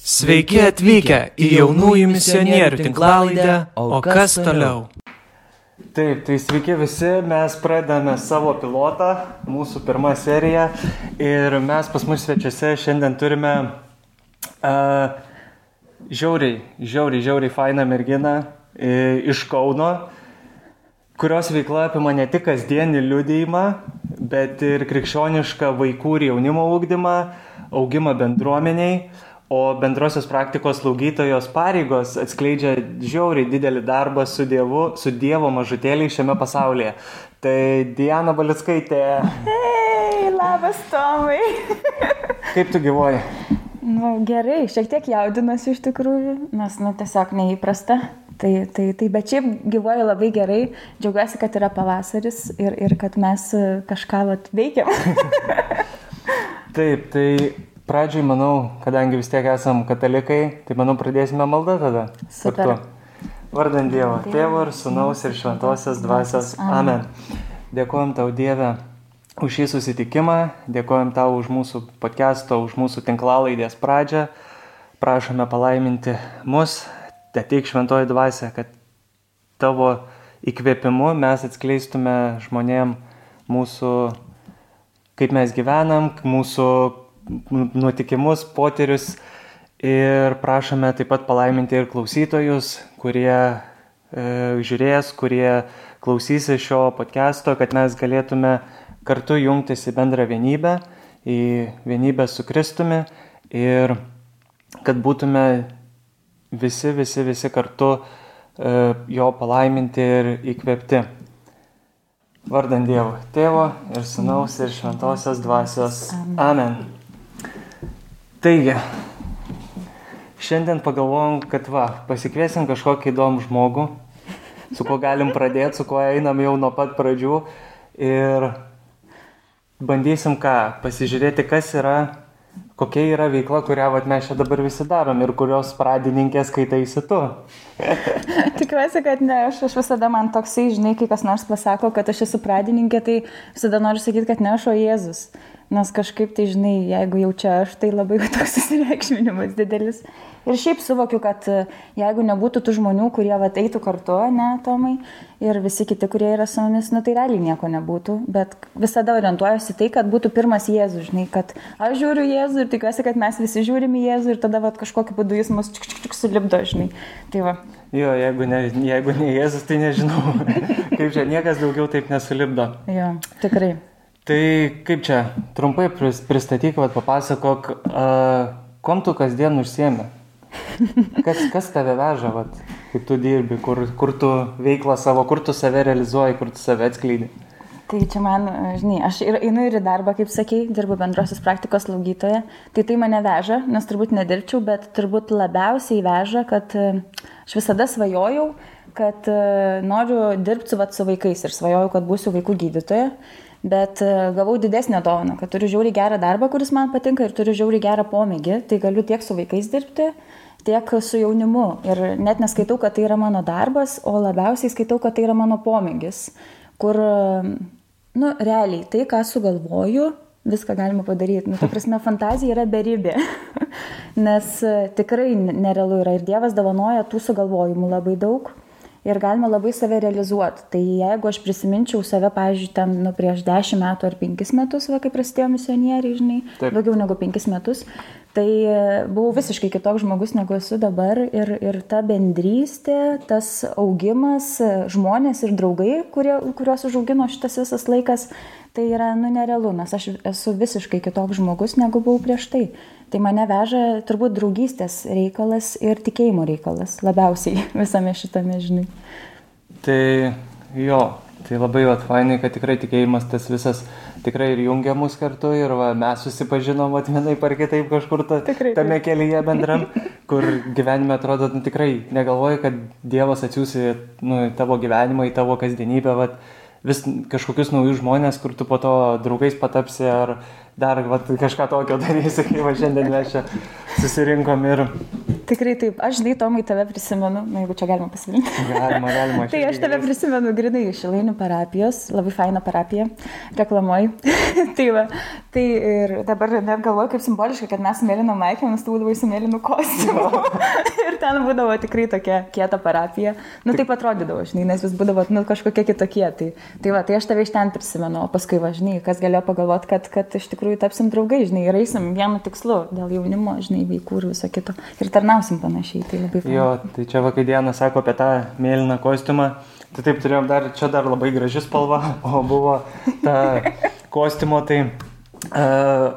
Sveiki atvykę į jaunųjų misionierių tinklalaidę, o kas toliau? Taip, tai sveiki visi, mes pradedame savo pilotą, mūsų pirmą seriją ir mes pas mus svečiuose šiandien turime uh, žiauriai, žiauriai, žiauriai fainą merginą uh, iš Kauno, kurios veikla apima ne tik kasdienį liudėjimą, bet ir krikščionišką vaikų ir jaunimo ūkdymą, augimą bendruomeniai. O bendrosios praktikos slaugytojos pareigos atskleidžia žiauriai didelį darbą su Dievu, su Dievo mažutėliai šiame pasaulyje. Tai Diana Balickaitė. Hei, labas Tomai. Kaip tu gyvoji? Nu, gerai, šiek tiek jaudinuosi iš tikrųjų, nes, nu, tiesiog neįprasta. Tai, tai, tai, bet šiaip gyvoju labai gerai, džiaugiuosi, kad yra pavasaris ir, ir kad mes kažką vat, veikiam. Taip, tai pradžiai, manau, kadangi vis tiek esam katalikai, tai manau pradėsime maldą tada. Super. Kartu. Vardant Dievo, Tėvo ir Sūnaus ir Šventosios Dvasios. Amen. Dėkojom tau Dieve už šį susitikimą, dėkojom tau už mūsų podcast'o, už mūsų tinklalaidės pradžią. Prašome palaiminti mus, ateik šventoji dvasia, kad tavo įkvėpimu mes atskleistume žmonėm mūsų, kaip mes gyvenam, mūsų nutikimus, potyrius ir prašome taip pat palaiminti ir klausytojus, kurie e, žiūrės, kurie klausysi šio podcast'o, kad mes galėtume kartu jungtis į bendrą vienybę, į vienybę su Kristumi ir kad būtume visi, visi, visi kartu e, jo palaiminti ir įkvėpti. Vardant Dievo, Tėvo ir Sūnaus ir Šventosios Dvasios. Amen. Taigi, šiandien pagalvojom, kad va, pasikviesim kažkokį įdomų žmogų, su kuo galim pradėti, su kuo einam jau nuo pat pradžių ir bandysim ką, pasižiūrėti, kas yra, kokia yra veikla, kurią vat, mes čia dabar visi darom ir kurios pradininkės skaitaisi tu. Tikiuosi, kad ne, aš, aš visada man toksai, žinai, kai kas nors pasako, kad aš esu pradininkė, tai visada noriu sakyti, kad ne aš, o Jėzus. Nes kažkaip tai, žinai, jeigu jau čia aš, tai labai toks susireikšminimas didelis. Ir šiaip suvokiu, kad e, jeigu nebūtų tų žmonių, kurie va eitų kartu, ne, Tomai, ir visi kiti, kurie yra su mumis, nu tai realiai nieko nebūtų. Bet visada orientuojuosi tai, kad būtų pirmas Jėzus, žinai, kad aš žiūriu Jėzų ir tikiuosi, kad mes visi žiūrime Jėzų ir tada va kažkokiu būdu jis mus čik čik čik sulipdo, žinai. Tai va. Jo, jeigu ne, jeigu ne Jėzus, tai nežinau, kaip čia niekas daugiau taip nesulipdo. Jo, tikrai. Tai kaip čia, trumpai pristatyk, vat, papasakok, uh, kom tu kasdien užsiemi? Kas, kas tave veža, vat, kaip tu dirbi, kur, kur tu veiklą savo, kur tu save realizuoji, kur tu save atskleidi? Tai čia man, žinai, aš ir einu ir į darbą, kaip sakei, dirbu bendrosios praktikos slaugytoje. Tai tai mane veža, nes turbūt nedirbčiau, bet turbūt labiausiai veža, kad aš visada svajojau, kad noriu dirbti su, vat, su vaikais ir svajojau, kad būsiu vaikų gydytoja bet gavau didesnę dovaną, kad turiu žiauriai gerą darbą, kuris man patinka ir turiu žiauriai gerą pomėgį, tai galiu tiek su vaikais dirbti, tiek su jaunimu. Ir net neskaitau, kad tai yra mano darbas, o labiausiai skaitau, kad tai yra mano pomėgis, kur, nu, realiai tai, ką sugalvoju, viską galima padaryti. Nu, ta prasme, fantazija yra beribė, nes tikrai nerealu yra ir Dievas dovanoja tų sugalvojimų labai daug ir galima labai save realizuoti. Tai jeigu aš prisiminčiau save, pavyzdžiui, ten nu, prieš 10 metų ar 5 metus, va, kai prasidėjo misionieriai, žinai, Taip. daugiau negu 5 metus, tai buvau visiškai kitoks žmogus negu esu dabar ir, ir ta bendrystė, tas augimas, žmonės ir draugai, kurie, kuriuos užaugino šitas visas laikas, tai yra nu nerealu, nes aš esu visiškai kitoks žmogus negu buvau prieš tai. Tai mane veža turbūt draugystės reikalas ir tikėjimo reikalas labiausiai visame šitame, žinai. Tai jo, tai labai atvainai, kad tikrai tikėjimas tas visas tikrai ir jungia mus kartu ir va, mes susipažinom atmenai par kitaip kažkur ta, tikrai, tame kelyje bendram, kur gyvenime atrodo, nu, tikrai negalvoji, kad Dievas atsiūsi nu, tavo gyvenimą, į tavo kasdienybę, va, vis kažkokius naujus žmonės, kur tu po to draugais patapsi ar dar vat, kažką tokio darysi, kaip va, šiandien mes čia susirinkom ir Tikrai taip, aš žinai, Tomai, tave prisimenu, na jeigu čia galima pasidalinti. Galima, galima. tai aš tave prisimenu grinai iš Šilainių parapijos, labai faina parapija, reklamuoju. tai va, tai ir dabar net galvoju, kaip simboliška, kad mes mėlyną maikę, nes tu būdavai su mėlynu kostiumu. ir ten būdavo tikrai tokia kieta parapija. Nu taip atrodydavo, žinai, nes vis būdavo nu, kažkokie kitokie. Tai, tai va, tai aš tave iš ten prisimenu, o paskui važinai, kas galėjo pagalvoti, kad, kad iš tikrųjų tapsim draugai, žinai, ir eisim vienu tikslu dėl jaunimo, žinai, veikų ir viso kito. Ir tarnausim bendrausim panašiai, tai labai faina. Jo, tai čia vakar dieną sako apie tą mėlyną kostiumą, tai taip turėjom dar, čia dar labai graži spalva, o buvo ta kostiumo, tai uh,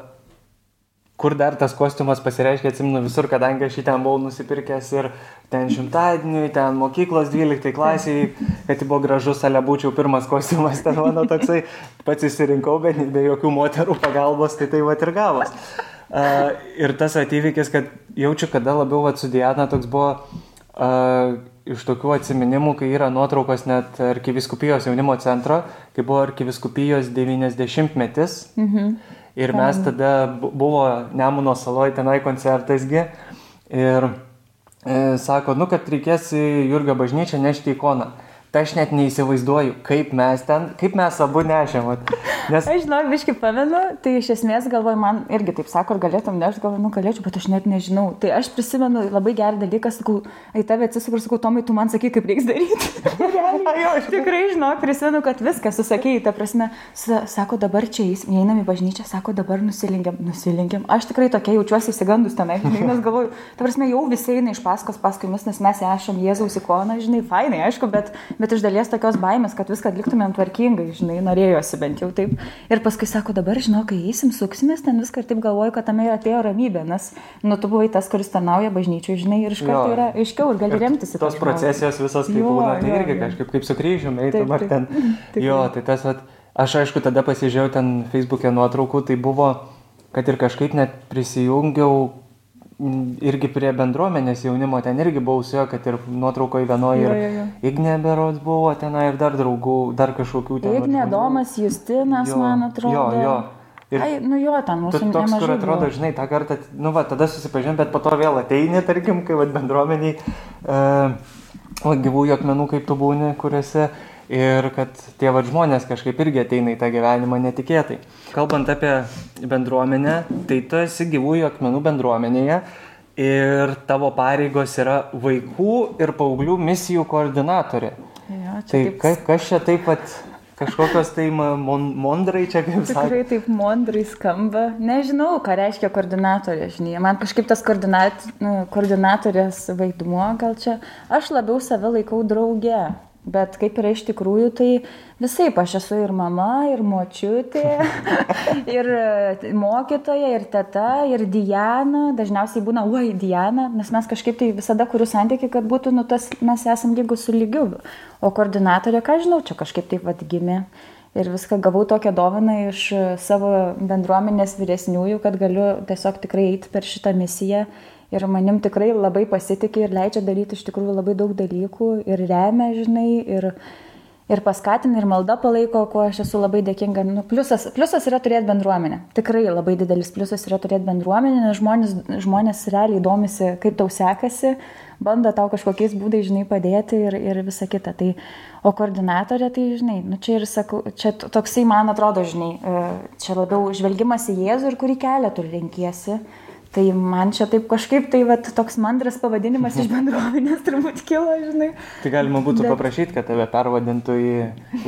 kur dar tas kostiumas pasireiškia, atsimenu visur, kadangi aš jį ten buvau nusipirkęs ir ten šimtadieniui, ten mokyklos 12 klasiai, kad jį buvo gražus, ale būčiau pirmas kostiumas, ten mano toksai, pats įsirinkau, bet be jokių moterų pagalbos, tai tai va ir gavos. Uh, ir tas atvykis, kad jaučiu, kada labiau vat, su Diana toks buvo uh, iš tokių atsiminimų, kai yra nuotraukos net arkiviskupijos jaunimo centro, kai buvo arkiviskupijos 90 metis. Mhm. Ir mes tada buvo Nemuno saloje tenai koncertasgi. Ir e, sako, nu, kad reikės į Jurgio bažnyčią nešti ikoną. Tai aš net neįsivaizduoju, kaip mes ten, kaip mes abu nešėm. Nes... Aš žinau, viškai pamenu, tai iš esmės galvoju, man irgi taip sako, ar galėtum nešti, galvoju, nu galėčiau, bet aš net nežinau. Tai aš prisimenu labai gerą dalyką, sakau, į tave atsisuku ir sakau, Tomai, tu man sakai, kaip reiks daryti. jo, aš tikrai žinau, prisimenu, kad viską susakėjai, ta prasme, sako, dabar čia įeinam į bažnyčią, sako, dabar nusilinkiam, nusilinkiam. Aš tikrai tokia jaučiuosi įsigandus tenai, nes galvoju, ta prasme, jau visi eina iš paskos paskui mus, nes mes esam Jėzaus ikona, žinai, fainai, aišku, bet bet iš dalies tokios baimės, kad viską atliktumėm tvarkingai, žinai, norėjosi bent jau taip. Ir paskui sako, dabar žinau, kai eisim, suksimės ten viską ir taip galvoju, kad tame atėjo ramybė, nes, nu, tu buvai tas, kuris tarnauja bažnyčiai, žinai, ir iš karto yra aiškiau ir gali remtis į tos procesijos visos, kaip būna, tai jo, irgi jo. kažkaip kaip su kryžiumi, eitum ar ten. Taip, jo, tai tas, vat, aš aišku, tada pasižiūrėjau ten Facebook'e nuotraukų, tai buvo, kad ir kažkaip net prisijungiau irgi prie bendruomenės jaunimo, ten irgi buvau su juo, kad ir nuotraukoje vienoje ir jo, jo. Ignė Berods buvo ten ir dar draugų, dar kažkokių ten. Ignė Domas, Justinas, jo, man atrodo. Jo, jo. Ir Ai, nu jo, ten mūsų toks, kur atrodo, žinai, tą kartą, nu va, tada susipažinti, bet po to vėl ateini, tarkim, kai va, bendruomeniai, uh, gyvųjų akmenų, kaip tu būni, kuriuose ir kad tie va žmonės kažkaip irgi ateina į tą gyvenimą netikėtai. Kalbant apie bendruomenę, tai tu esi gyvųjų akmenų bendruomenėje ir tavo pareigos yra vaikų ir paauglių misijų koordinatorė. Jo, tai taip... ka, kas čia taip pat kažkokios tai mon, mondrai čia kaip sakė. Tikrai taip mondrai skamba. Nežinau, ką reiškia koordinatorė, žinai. Man kažkaip tas koordinat, koordinatorės vaidmuo gal čia. Aš labiau save laikau drauge. Bet kaip yra iš tikrųjų, tai visai aš esu ir mama, ir močiutė, ir e, mokytoja, ir teta, ir Diana. Dažniausiai būna, oi, Diana, nes mes kažkaip tai visada kuriu santyki, kad būtų, nu, tas mes esam lygus su lygiu. O koordinatorė, ką žinau, čia kažkaip taip vad gimė. Ir viską gavau tokią dovaną iš savo bendruomenės vyresniųjų, kad galiu tiesiog tikrai eiti per šitą misiją ir manim tikrai labai pasitikė ir leidžia daryti iš tikrųjų labai daug dalykų ir remia, žinai, ir, ir paskatina, ir malda palaiko, kuo aš esu labai dėkinga. Nu, pliusas, pliusas yra turėti bendruomenę. Tikrai labai didelis pliusas yra turėti bendruomenę, nes žmonės, žmonės realiai domisi, kaip tau sekasi, bando tau kažkokiais būdais, žinai, padėti ir, ir visa kita. Tai, o koordinatorė, tai, žinai, nu, čia ir sakau, čia toksai, man atrodo, žinai, e, čia labiau žvelgimas į Jėzų ir kurį kelią tu renkiesi. Tai man čia taip kažkaip tai vat, toks mandras pavadinimas iš bendruomenės turbūt kilo, žinai. Tai galima būtų Bet... paprašyti, kad tave pervadintų į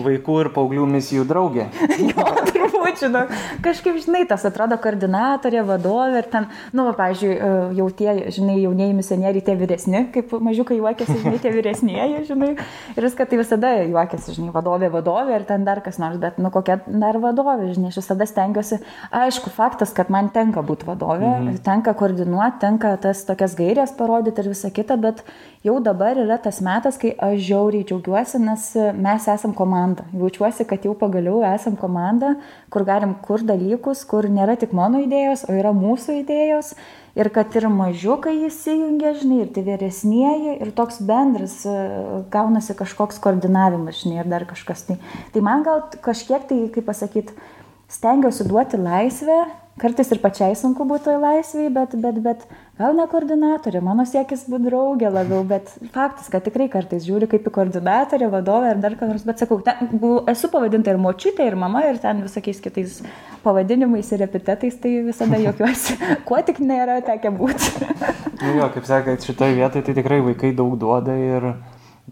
vaikų ir paauglių misijų draugę. jo, turbūt, žinau. Kažkaip, žinai, tas atrodo koordinatorė, vadovė ir ten, nu, va, pavyzdžiui, e, jau tie, žinai, jaunieji misionieriai, tie vyresni, kaip mažiukai juokiasi, žinai, tie vyresnėji, žinai. Ir viską tai visada juokiasi, žinai, vadovė, vadovė ir ten dar kas nors, bet, nu, kokia dar vadovė, žinai, aš visada stengiuosi. Aišku, faktas, kad man tenka būti vadovė. Mhm. Ten tenka koordinuoti, tenka tas tokias gairias parodyti ir visa kita, bet jau dabar yra tas metas, kai aš žiauriai džiaugiuosi, nes mes esam komanda. Jaučiuosi, kad jau pagaliau esam komanda, kur galim kur dalykus, kur nėra tik mano idėjos, o yra mūsų idėjos. Ir kad ir mažiukai įsijungia, žinai, ir tai vyresnieji, ir toks bendras gaunasi kažkoks koordinavimas, žinai, ir dar kažkas. Tai, tai man gal kažkiek tai, kaip pasakyti, stengiuosi duoti laisvę kartais ir pačiai sunku būtų laisvėje, bet, bet, bet gal ne koordinatorė, mano siekis būti draugė labiau, bet faktas, kad tikrai kartais žiūri kaip į koordinatorę, vadovę ar dar ką nors, bet sakau, ten, bu, esu pavadinta ir močiutė, ir mama, ir ten visokiais kitais pavadinimais ir epitetais, tai visada jokiuosi, kuo tik nėra tekę būti. nu jo, kaip sakėt, šitoje vietoje tai tikrai vaikai daug duoda ir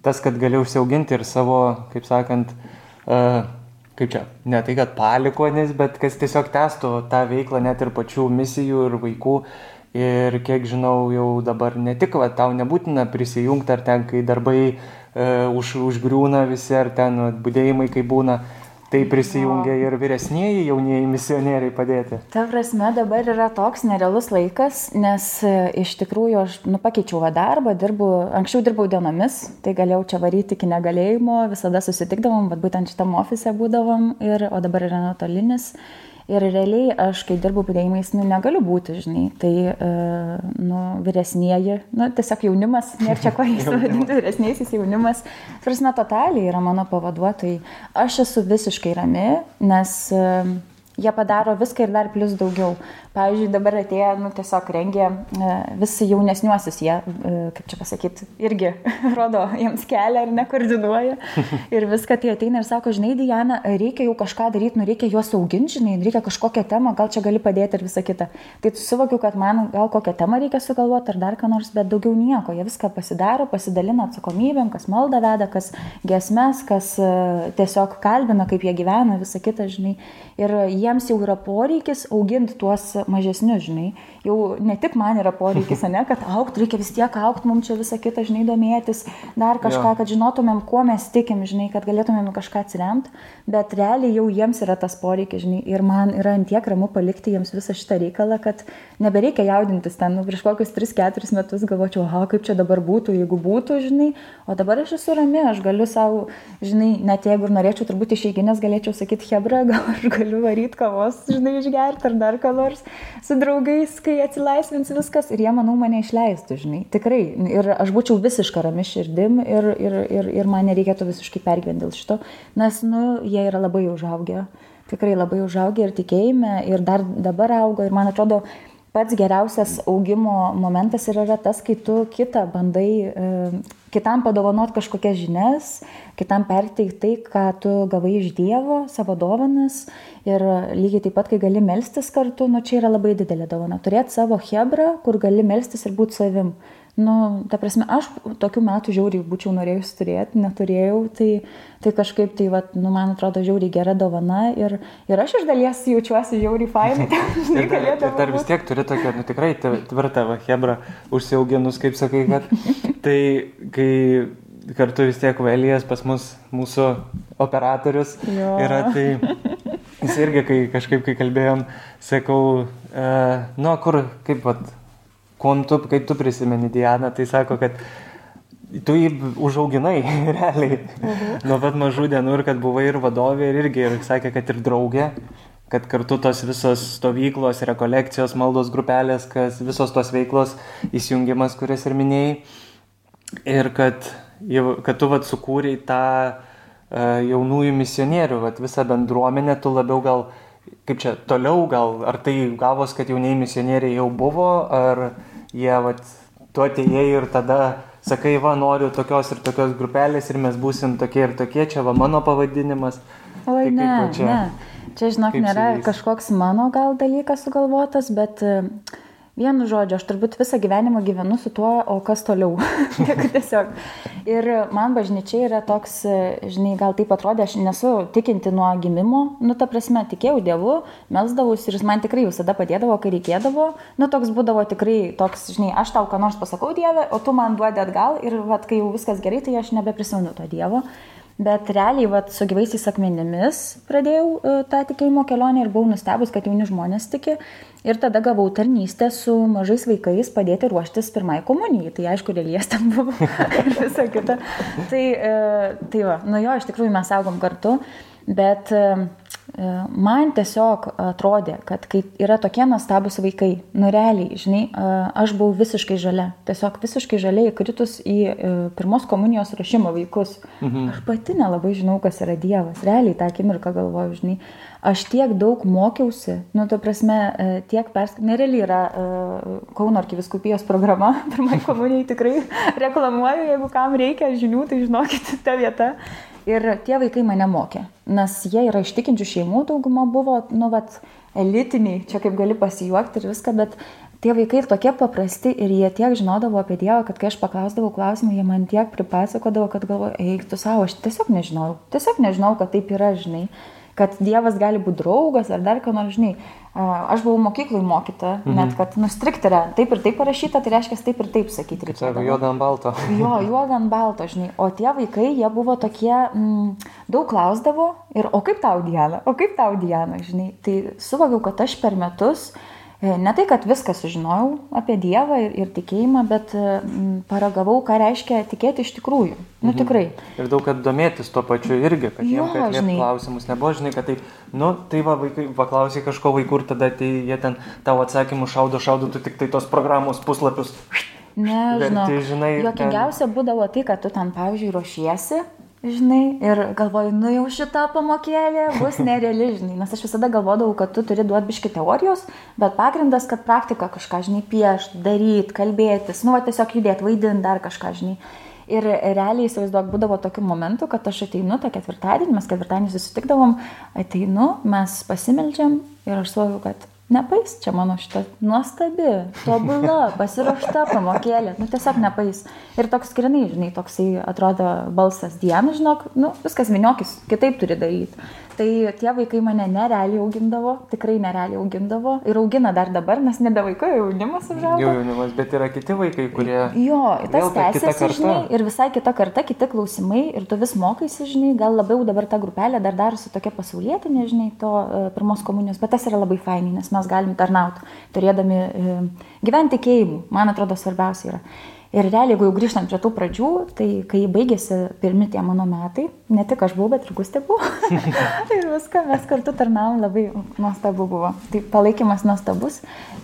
tas, kad gali užsiauginti ir savo, kaip sakant, uh, kaip čia, ne tai, kad palikonis, bet kas tiesiog testų tą veiklą net ir pačių misijų ir vaikų. Ir kiek žinau, jau dabar ne tik, va, tau nebūtina prisijungti, ar ten, kai darbai e, už, užgriūna visi, ar ten būdėjimai, kai būna, tai prisijungia ir vyresnieji jaunieji misionieriai padėti. Ta prasme, dabar yra toks nerealus laikas, nes e, iš tikrųjų aš nu, pakeičiau darbą, dirbu, anksčiau dirbau dienomis, tai galėjau čia varyti iki negalėjimo, visada susitikdavom, bet būtent šitam ofise būdavom, ir, o dabar yra nuotolinis. Ir realiai aš, kai dirbu pridėjimais, nu, negaliu būti, žinai, tai, uh, nu, vyresnieji, nu, tiesiog jaunimas, nėra čia ko jais vadinti, vyresniaisiais jaunimas, prasme, totaliai yra mano pavaduotojai. Aš esu visiškai rami, nes uh, jie padaro viską ir dar plus daugiau. Pavyzdžiui, dabar atėjo, nu, tiesiog rengia e, visi jaunesniuosius, jie, e, kaip čia pasakyti, irgi rodo jiems kelią ir nekoordinuoja. Ir viską tai ateina ir sako, žinai, Diana, reikia jau kažką daryti, nu reikia juos auginti, žinai, reikia kažkokią temą, gal čia gali padėti ir visa kita. Tai suvokiu, kad man gal kokią temą reikia sugalvoti ar dar ką nors, bet daugiau nieko. Jie viską pasidaro, pasidalina atsakomybėm, kas malda veda, kas gesmes, kas e, tiesiog kalbina, kaip jie gyvena, visa kita, žinai. Ir jiems jau yra poreikis auginti tuos mažesnius, žinai. Jau ne tik man yra poreikis, ne, kad aukti, reikia vis tiek aukti, mums čia visą kitą, žinai, domėtis, dar kažką, jo. kad žinotumėm, kuo mes tikim, žinai, kad galėtumėm kažką atsiremti, bet realiai jau jiems yra tas poreikis, žinai, ir man yra antiek ramu palikti jiems visą šitą reikalą, kad nebereikia jaudintis ten, nu, prieš kokius 3-4 metus galvočiau, aha, kaip čia dabar būtų, jeigu būtų, žinai, o dabar aš esu rami, aš galiu savo, žinai, net jeigu ir norėčiau turbūt išeiginės, galėčiau sakyti, Hebra, gal aš galiu varyti kavos, žinai, išgerti ar dar ką nors su draugais, kai atsilaisvins viskas ir jie, manau, mane išleistų, žinai. Tikrai. Ir aš būčiau visiškai rami širdim ir, ir, ir, ir man nereikėtų visiškai pergyventi dėl šito, nes, nu, jie yra labai užaugę. Tikrai labai užaugę ir tikėjime ir dar dabar auga ir man atrodo, pats geriausias augimo momentas yra tas, kai tu kitą bandai, e, kitam padovanot kažkokias žinias, kitam perteikti tai, ką tu gavai iš Dievo, savo dovanas. Ir lygiai taip pat, kai gali melstis kartu, nu čia yra labai didelė dovana. Turėti savo hebrą, kur gali melstis ir būti savim. Nu, ta prasme, aš tokių metų žiauriai būčiau norėjus turėti, neturėjau, tai, tai kažkaip tai, va, nu, man atrodo, žiauriai gera dovana ir, ir aš iš dalies jaučiuosi žiauriai fainai. ir, dar, ir dar vis tiek turi tokią, nu, tikrai tvirtą va, hebrą užsiauginus, kaip sakai, kad tai, kai kartu vis tiek Velijas pas mus, mūsų operatorius jo. yra, tai jis irgi, kai kažkaip, kai kalbėjom, sakau, e, nu, kur, kaip, vat, kuom tu, kaip tu prisimeni Dianą, tai sako, kad tu jį užauginai realiai mhm. nuo pat mažų dienų ir kad buvai ir vadovė ir irgi ir sakė, kad ir draugė, kad kartu tos visos stovyklos, rekolekcijos, maldos grupelės, kas visos tos veiklos įsijungimas, kurias ir minėjai. Ir kad, kad tu vat sukūrei tą uh, jaunųjų misionierių, vat visą bendruomenę, tu labiau gal kaip čia toliau gal, ar tai gavos, kad jaunieji misionieriai jau buvo, ar jie, vat, tu atėjai ir tada sakai, va, noriu tokios ir tokios grupelės ir mes būsim tokie ir tokie, čia va mano pavadinimas. Oi, tai ne, čia, ne. Čia, žinok, nėra kažkoks mano gal dalykas sugalvotas, bet uh, Vienu žodžiu, aš turbūt visą gyvenimą gyvenu su tuo, o kas toliau. Tiesiog. Ir man bažnyčia yra toks, žinai, gal taip atrodė, aš nesu tikinti nuo gimimo, nu, ta prasme, tikėjau Dievu, melsdavus ir jis man tikrai visada padėdavo, kai reikėdavo. Nu, toks būdavo tikrai toks, žinai, aš tau ką nors pasakau Dievę, o tu man duodi atgal ir, vad, kai jau viskas gerai, tai aš nebeprisimenu to Dievo. Bet realiai, vat, su gyvaisiais akmenimis pradėjau uh, tą tikėjimo kelionę ir buvau nustebus, kad jauni žmonės tiki. Ir tada gavau tarnystę su mažais vaikais padėti ruoštis pirmai komunijai. Tai aišku, relies ten buvo ir visa kita. Tai, uh, tai va, nu jo, iš tikrųjų mes augom kartu, bet uh, man tiesiog atrodė, kad kai yra tokie nuostabus vaikai, nu realiai, žinai, e, aš buvau visiškai žalia, tiesiog visiškai žalia įkritus į e, pirmos komunijos rašymą vaikus. Mhm. Aš pati nelabai žinau, kas yra Dievas, realiai tą akimirką galvoju, žinai, aš tiek daug mokiausi, nu, ta prasme, tiek pers... Nerealiai yra Kauno arkiviskupijos programa, pirmai komunijai tikrai reklamuoju, jeigu kam reikia žinių, tai žinokit, ta vieta. Ir tie vaikai mane mokė, nes jie yra iš tikinčių šeimų, dauguma buvo, nu, vat, elitiniai, čia kaip gali pasijuokti ir viską, bet tie vaikai tokie paprasti ir jie tiek žinodavo apie Dievą, kad kai aš paklausdavau klausimą, jie man tiek pripasakodavo, kad galvoju, eik tu savo, aš tiesiog nežinau, tiesiog nežinau, kad taip yra, žinai kad Dievas gali būti draugas ar dar ką nors, žinai. Aš buvau mokyklai mokyta, mhm. net kad nustrikti yra taip ir taip parašyta, tai reiškia taip ir taip sakyti. Kaip sako, juoda ant balto. jo, juoda ant balto, žinai. O tie vaikai, jie buvo tokie, mm, daug klausdavo ir, o kaip tau Diena, o kaip tau Diena, žinai. Tai suvokiau, kad aš per metus uh, ne tai, kad viską sužinojau apie Dievą ir, ir tikėjimą, bet paragavau, ką reiškia tikėti iš tikrųjų. Nu mhm. tikrai. Ir daug, kad domėtis tuo pačiu irgi, kad jiems žinai, klausimus nebuvo, žinai, kad tai, nu, tai va, vaikai paklausė kažko vaikų ir tada tai jie ten tavo atsakymų šaudo, šaudo, tu tik tai tos programos puslapius. Ne, žinau. Žinai, Jokingiausia ten... būdavo tai, kad tu ten, pavyzdžiui, ruošiesi žinai, ir galvoju, nu jau šita pamokėlė bus nereali, žinai, nes aš visada galvodavau, kad tu turi duoti biški teorijos, bet pagrindas, kad praktika kažką, žinai, piešti, daryti, kalbėtis, nu, va, tiesiog judėti, vaidinti dar kažką, žinai. Ir realiai įsivaizduok, būdavo tokių momentų, kad aš ateinu tą ketvirtadienį, mes ketvirtadienį susitikdavom, ateinu, mes pasimeldžiam ir aš suvokiu, kad nepais, čia mano šita nuostabi, tobula, pasiruošta pamokėlė, nu tiesiog nepais. Ir toks skrinai, žinai, toksai atrodo balsas dieną, žinok, nu viskas viniokis, kitaip turi daryti. Tai tie vaikai mane nerealiai augindavo, tikrai nerealiai augindavo ir augina dar dabar, nes nebe vaikai, jaunimas užaugo. Jau jaunimas, bet yra kiti vaikai, kurie... Jo, tas tęsiasi, žinai, ir visai kita karta, kiti klausimai ir tu vis mokaisi, žinai, gal labiau dabar ta grupelė dar darosi tokia pasaulietinė, žinai, to uh, pirmos komunijos, bet tas yra labai fainai, nes mes galim tarnauti, turėdami uh, gyventi tikėjimu, man atrodo svarbiausia yra. Ir realiai, jeigu jau grįžtant prie tų pradžių, tai kai baigėsi pirmi tie mano metai, ne tik aš buvau, bet ir Gustė buvo. ir viską mes kartu tarnavom, labai nuostabu buvo. Tai palaikymas nuostabus.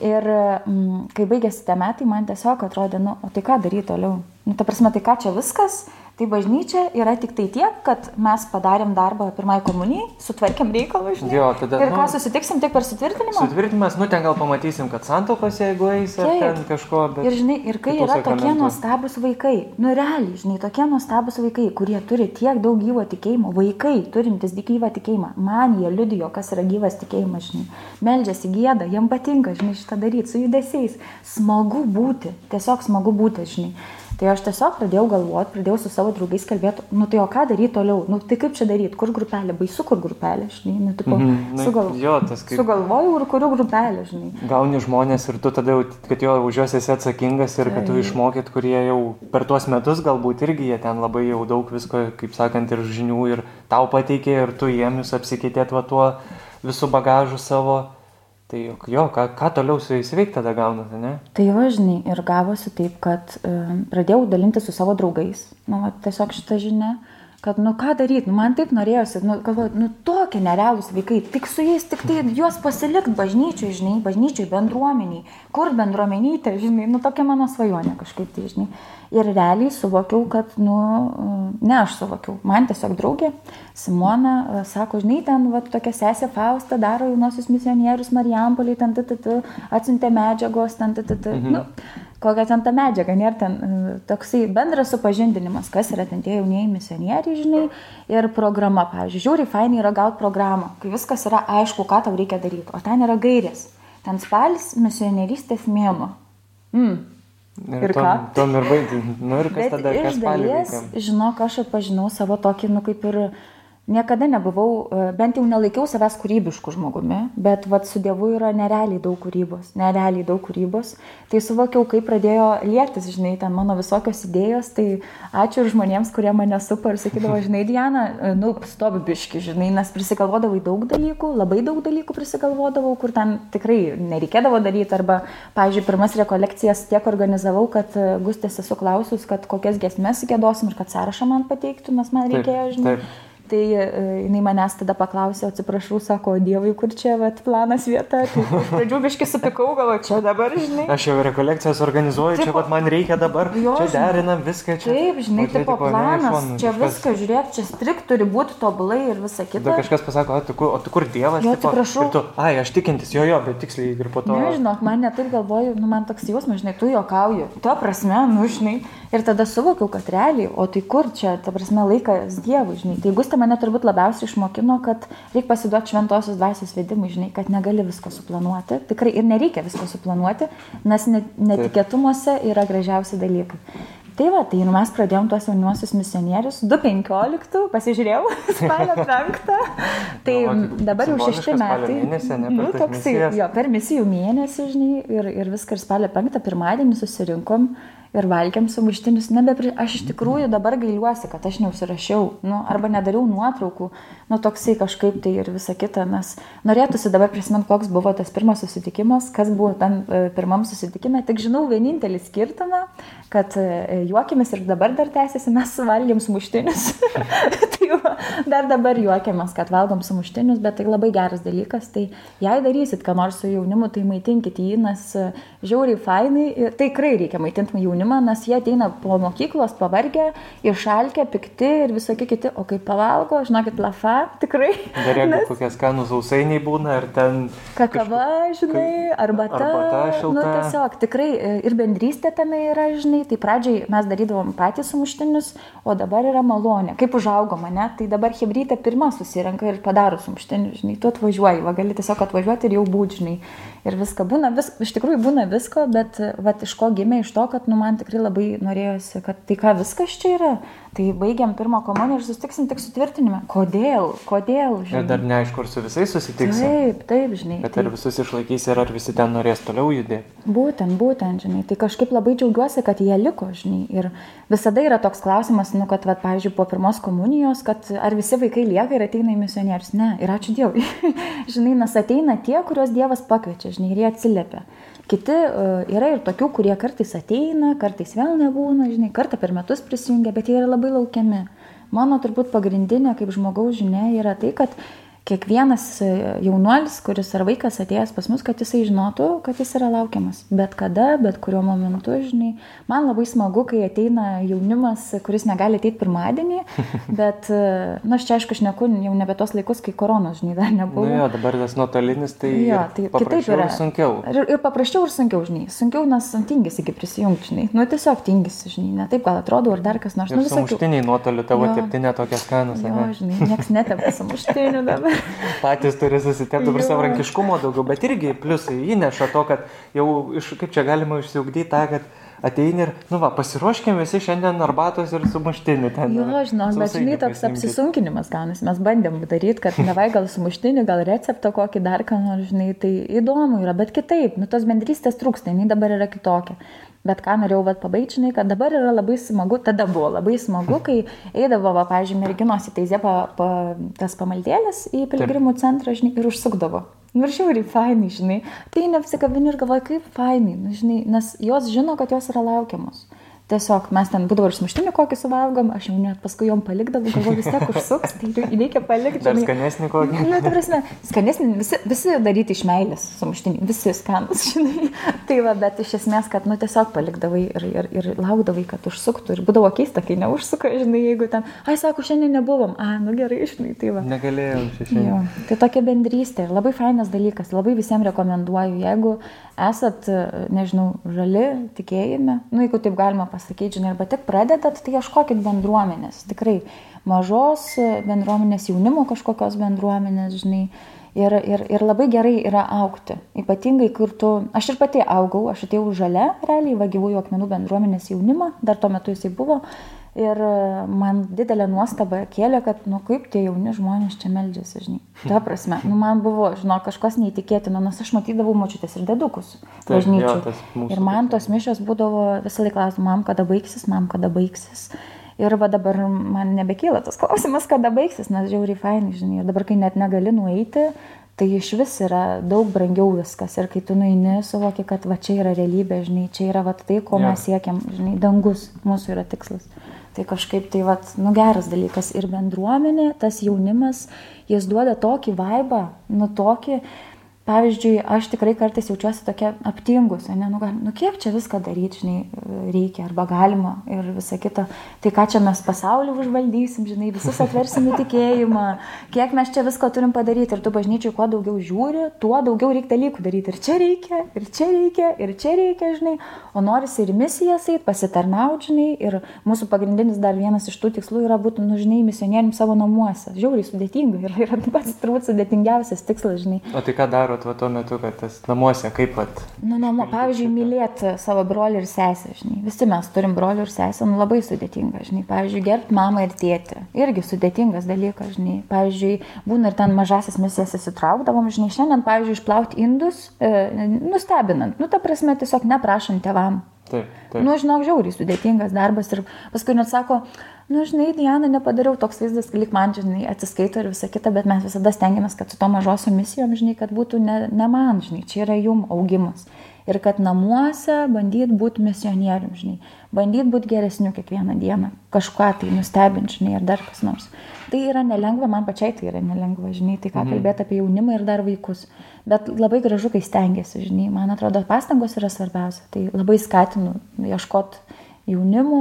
Ir mm, kai baigėsi tie metai, man tiesiog atrodė, nu, o tai ką daryti toliau? Nu, ta prasme, tai ką čia viskas? Tai bažnyčia yra tik tai tiek, kad mes padarėm darbą pirmai komunijai, sutvarkėm reikalus. Jo, tada. Ir ką nu, susitiksim tik per sutvirtinimą? Sutvirtinimas, nu ten gal pamatysim, kad santokos jeigu eis ar Taip. ten kažko. Ir žinai, ir kai yra tokie nuostabus vaikai, nu realiai, žinai, tokie nuostabus vaikai, kurie turi tiek daug gyvo tikėjimo, vaikai turintis gyvą tikėjimą, man jie liudijo, kas yra gyvas tikėjimas, žinai, meldžiasi gėda, jiem patinka, žinai, šitą daryti su judesiais, smagu būti, tiesiog smagu būti, žinai. Tai aš tiesiog pradėjau galvoti, pradėjau su savo draugais kalbėti, nu tai o ką daryti toliau, nu tai kaip čia daryti, kur grupelė, baisu kur grupelė, žinai, nu tipo, mm -hmm. sugal... jo, tas kaip... sugalvojau ir kuriu grupelę, žinai. Gauni žmonės ir tu tada jau, kad jo už juos esi atsakingas ir kad tu išmokyt, kurie jau per tuos metus galbūt irgi jie ten labai jau daug visko, kaip sakant, ir žinių ir tau pateikė ir tu jiems apsikeitėt va tuo visų bagažu savo. Tai jo, ką, ką toliau su jais veikti tada gaunate, ne? Tai važinai ir gavosi taip, kad um, pradėjau dalinti su savo draugais, nu, va, tiesiog šitą žinią, kad, nu, ką daryti, nu, man taip norėjosi, nu, galvoju, nu, tokie nerealūs vaikai, tik su jais, tik tai juos pasilikti bažnyčiai, žinai, bažnyčiai, bendruomeniai, kur bendruomenytė, žinai, nu, tokia mano svajonė kažkaip, tai, žinai. Ir realiai suvokiau, kad, nu, ne aš suvokiau, man tiesiog draugė Simona e, sako, žinai, ten va, tokia sesė Fausta daro jaunosius misionierius Marijampoliai, ten t, atsiuntė medžiagos, ten t, mhm. nu, kokia ten ta medžiaga, nėra ten e, toksai bendras supažindinimas, kas yra ten tie jaunieji misionieriai, žinai, ir programa, pavyzdžiui, žiūri, fainai yra gauti programą, kai viskas yra aišku, ką tau reikia daryti, o ten yra gairės, ten spalis misionierystės mėnuo. Mm. Ir, ir tom, ką? Tom ir baigti. Nu ir kas Bet tada? Iš dalies, žinok, aš atpažinau savo tokį, nu kaip ir niekada nebuvau, e, bent jau nelaikiau savęs kūrybišku žmogumi, bet vat, su Dievu yra nerealiai daug kūrybos, nerealiai daug kūrybos. Tai suvokiau, kai pradėjo lietis, žinai, ten mano visokios idėjos, tai ačiū ir žmonėms, kurie mane supa ir sakydavo, žinai, Diana, e, nu, stop biški, žinai, nes prisigalvodavau daug dalykų, labai daug dalykų prisigalvodavau, kur ten tikrai nereikėdavo daryti, arba, pavyzdžiui, pirmas rekolekcijas tiek organizavau, kad e, Gustės esu klausus, kad kokias gesmes gėdosim ir kad sąrašą man pateiktų, nes man reikėjo, žinai. Taip, taip Tai e, jinai manęs tada paklausė, atsiprašau, sako, Dievui, kur čia vat, planas vieta. Tai iš pradžių biškai supikau, galvoju, čia dabar, žinai. Aš jau rekolekcijas organizuoju, čia Tipo- vat man reikia dabar, Jo, čia derinam viską čia. Taip, žinai, O čia tipo tipo, ne, iš planas, šono čia kažkas- viskas, žiūrėk, čia strik turi būti tobulai ir visa kita. kažkas pasako, o tu, kur- o tu kur Dievas? Jo, atsiprašau. Tu, ai, aš tikintis, jo, jo, bet tiksliai ir po to. Nežinau, man netaip galvoju, nu man toks jausmas, žinai, tu juokauji. Tuo prasme, nu žinai. Ir tada suvokiau, kad realiai, o tai kur čia, ta prasme, laikas Dievui, žinai. Tai Gustė mane turbūt labiausiai išmokino, kad reikia pasiduoti šventosios dvasios vedimui, žinai, kad negali visko suplanuoti. Tikrai ir nereikia visko suplanuoti, nes net, netikėtumuose yra gražiausi dalykai. Tai va, tai nu, mes pradėjom tuos jauniuosius misionierius 2.15, pasižiūrėjau, spalio 5. Tai kaip dabar jau simboliškas šešti spalio metai. mėnesį, ne, per nu, toksai, misijas. jo, per misijų mėnesį, žinai, ir, ir viską ir spalio 5 pirmadienį susirinkom ir valgiam sumuštinius. Nebepri... Aš iš tikrųjų dabar gailiuosi, kad aš neužsirašiau, nu, arba nedariau nuotraukų, nu toksai kažkaip tai ir visa kita, nes norėtųsi dabar prisiminti, koks buvo tas pirmas susitikimas, kas buvo tam e, pirmam susitikime. Tik žinau vienintelį skirtumą, kad e, juokiamės ir dabar dar tęsiasi, mes suvalgėm sumuštinius. tai va, dar dabar juokiamės, kad valgom sumuštinius, bet tai labai geras dalykas. Tai jei darysit ką nors su jaunimu, tai maitinkit jį, nes e, žiauriai fainai, ir tai tikrai reikia maitinti jaunimą, nes jie ateina po mokyklos pavargę, išalkę, pikti ir visokie kiti, o kai pavalgo, žinokit, lafa, tikrai. Dar jeigu kokie skanų sausainiai būna, ar ten... Kakava, žinai, arbata. arbata šilta. Nu, tiesiog tikrai e, ir bendrystė tame yra, žinai, tai pradžiai mes darydavom patys sumuštinius, o dabar yra malonė. Kaip užaugo mane, tai dabar Hebrytė pirmą susirenka ir padaro sumuštinius, žinai, tu atvažiuoji, va, gali tiesiog atvažiuoti ir jau būti, žinai. Ir viską būna, vis, iš tikrųjų būna visko, bet va, iš ko gimė, iš to, kad nu, man tikrai labai norėjosi, kad tai ką viskas čia yra. Tai baigiam pirmą komuniją ir sustiksim tik sutvirtinime. Kodėl? Kodėl? Ir dar neaišku, ar su visais susitiksi. Taip, taip, žinai. Bet tai... ar visus išlaikysi ir ar visi ten norės toliau judėti. Būtent, būtent, žinai, tai kažkaip labai džiaugiuosi, kad jie liko, žinai. Ir visada yra toks klausimas, nu, kad, va, pavyzdžiui, po pirmos komunijos, kad ar visi vaikai lieka ir ateina į misionierius. Ne, ir ačiū Dievui. žinai, nes ateina tie, kuriuos Dievas pakviečia, žinai, ir jie atsiliepia. Kiti uh, yra ir tokių, kurie kartais ateina, kartais vėl nebūna, žinai, kartą per metus prisijungia, bet jie yra labai laukiami. Mano turbūt pagrindinė kaip žmogaus žinia yra tai, kad kiekvienas e, jaunuolis, kuris ar vaikas atėjęs pas mus, kad jisai žinotų, kad jis yra laukiamas. Bet kada, bet kuriuo momentu, žinai. Man labai smagu, kai ateina jaunimas, kuris negali ateiti pirmadienį, bet, e, na, aš čia aišku, aš neku jau nebe tos laikus, kai koronos, žinai, dar Na nebuvo. nu jo, dabar tas nuotolinis, tai, Jo, tai kitaip yra. ir sunkiau. Ir, ir paprasčiau ir sunkiau, žinai. Sunkiau, nes tingisi iki prisijungti, žinai. Nu, tiesiog tingisi, žinai. Ne taip gal atrodo, ar dar kas nors. Ir Nu, visokių- sumuštiniai nuotoliu tavo Jo. keptinė tokia skanus, ne? žinai, niekas netepa sumuštinių dabar. Patys turi susitepti dabar savarankiškumo daugiau, bet irgi pliusai įneša to, kad jau iš, kaip čia galima išsiugdyti tą, kad ateini ir, nu va, pasiruoškime visi šiandien arbatos ir sumuštinių ten. Jo, žinau, bet žinai, toks pasiimkit. apsisunkinimas gaunasi. Mes bandėm daryti, kad nevai gal sumuštinį, gal receptą kokį dar ką nors, žinai, tai įdomu yra, bet kitaip, nu tos bendrystės trūksta, jinai dabar yra kitokia. Bet ką norėjau vat pabaigti, žinai, kad dabar yra labai smagu, tada buvo labai smagu, kai eidavo, va, pavyzdžiui, merginos į teizę pa, pa, tas pamaldėlės į piligrimų centrą, žinai, ir užsukdavo. Nu ir žiauriai fainai, žinai. Tai neapsikabini ir galvoji, kaip fainai, nu, žinai, nes jos žino, kad jos yra laukiamos. Tiesiog mes ten būdavo ir sumuštinį kokį suvalgom, aš jau net paskui jom palikdavau, galvoju, vis tiek užsuks, tai reikia palikti. Žinai. skanesnį kokį. Na, tai prasme, skanesnį, visi, visi daryti iš meilės sumuštinį, visi skanus, žinai. Tai va, bet iš esmės, kad, nu, tiesiog palikdavai ir, ir, ir laukdavai, kad užsuktų. Ir būdavo keista, kai neužsuka, žinai, jeigu ten, ai, sako, šiandien nebuvom, a, nu gerai, žinai, tai va. Negalėjau šešiai. Jo, tai tokia bendrystė ir labai fainas dalykas, labai visiems rekomenduoju, jeigu esat, nežinau, žali tikėjime, nu jeigu taip galima pasakyti, žinai, arba tik pradedat, tai ieškokit bendruomenės, tikrai mažos bendruomenės, jaunimo kažkokios bendruomenės, žinai. Ir, ir, ir labai gerai yra aukti. Ypatingai, kur tu, aš ir pati augau, aš atėjau žalia, realiai, va gyvųjų akmenų bendruomenės jaunimą, dar tuo metu jisai buvo. Ir e, man didelė nuostaba kėlė, kad, nu kaip tie jauni žmonės čia meldžiasi, žinai. Ta prasme, nu man buvo, žinau, kažkas neįtikėtino, nes aš matydavau močiutės ir dedukus bažnyčių. Ir man tos mišios būdavo visą laiką klausimą, mam kada baigsis, mam kada baigsis. Ir va dabar man nebekyla tas klausimas, kada baigsis, nes žiauriai fainai, žinai. Ir dabar, kai net negali nueiti, tai iš vis yra daug brangiau viskas. Ir kai tu nueini, suvoki, kad va čia yra realybė, žinai, čia yra va tai, ko Jo. mes siekiam, žinai, dangus mūsų yra tikslas. Tai kažkaip tai, va, nu geras dalykas. Ir bendruomenė, tas jaunimas, jis duoda tokį vaibą, nu tokį, pavyzdžiui, aš tikrai kartais jaučiuosi tokia aptingus, ne, nu, gal- nu kiek čia viską daryti, žinai, reikia arba galima ir visa kita. Tai ką čia mes pasaulį užvaldysim, žinai, visus atversim į tikėjimą, kiek mes čia visko turim padaryti ir tu bažnyčiai kuo daugiau žiūri, tuo daugiau reikia dalykų daryti. Ir čia reikia, ir čia reikia, ir čia reikia, žinai, o norisi ir misijas eit, pasitarnauti, žinai, ir mūsų pagrindinis dar vienas iš tų tikslų yra būti, nu, žinai, misionierium savo namuose. Žiauriai sudėtinga ir yra pats turbūt sudėtingiausias tikslas, žinai. O tai ką darot va tuo metu, kad tas namuose, kaip pat? Nu, namo, pavyzdžiui, mylėti savo brolį ir sesę, žinai. Visi mes turim brolį ir sesę, nu labai sudėtinga, žinai. Pavyzdžiui, gerbti mamą ir tėtį. Irgi sudėtingas dalykas, žinai. Pavyzdžiui, būna ir ten mažasis misijas įsitraukdavom, žinai. Šiandien, pavyzdžiui, išplauti indus, e, nustebinant. Nu, ta prasme, tiesiog neprašant tevam. Taip, taip. Nu, žinok, žiauriai sudėtingas darbas ir paskui net sako, nu, žinai, Diana, nepadariau toks vaizdas, lik man, žinai, atsiskaito ir visa kita, bet mes visada stengiamės, kad su to mažosiom misijom, žinai, kad būtų ne, ne man, žinai, čia yra jum augimas. Ir kad namuose bandyt būti misionierium, žinai, bandyt būti geresniu kiekvieną dieną, kažką tai nustebint, žinai, ar dar kas nors. Tai yra nelengva, man pačiai tai yra nelengva, žinai, tai ką kalbėti apie jaunimą ir dar vaikus. Bet labai gražu, kai stengiasi, žinai, man atrodo, pastangos yra svarbiausia. Tai labai skatinu ieškoti jaunimo,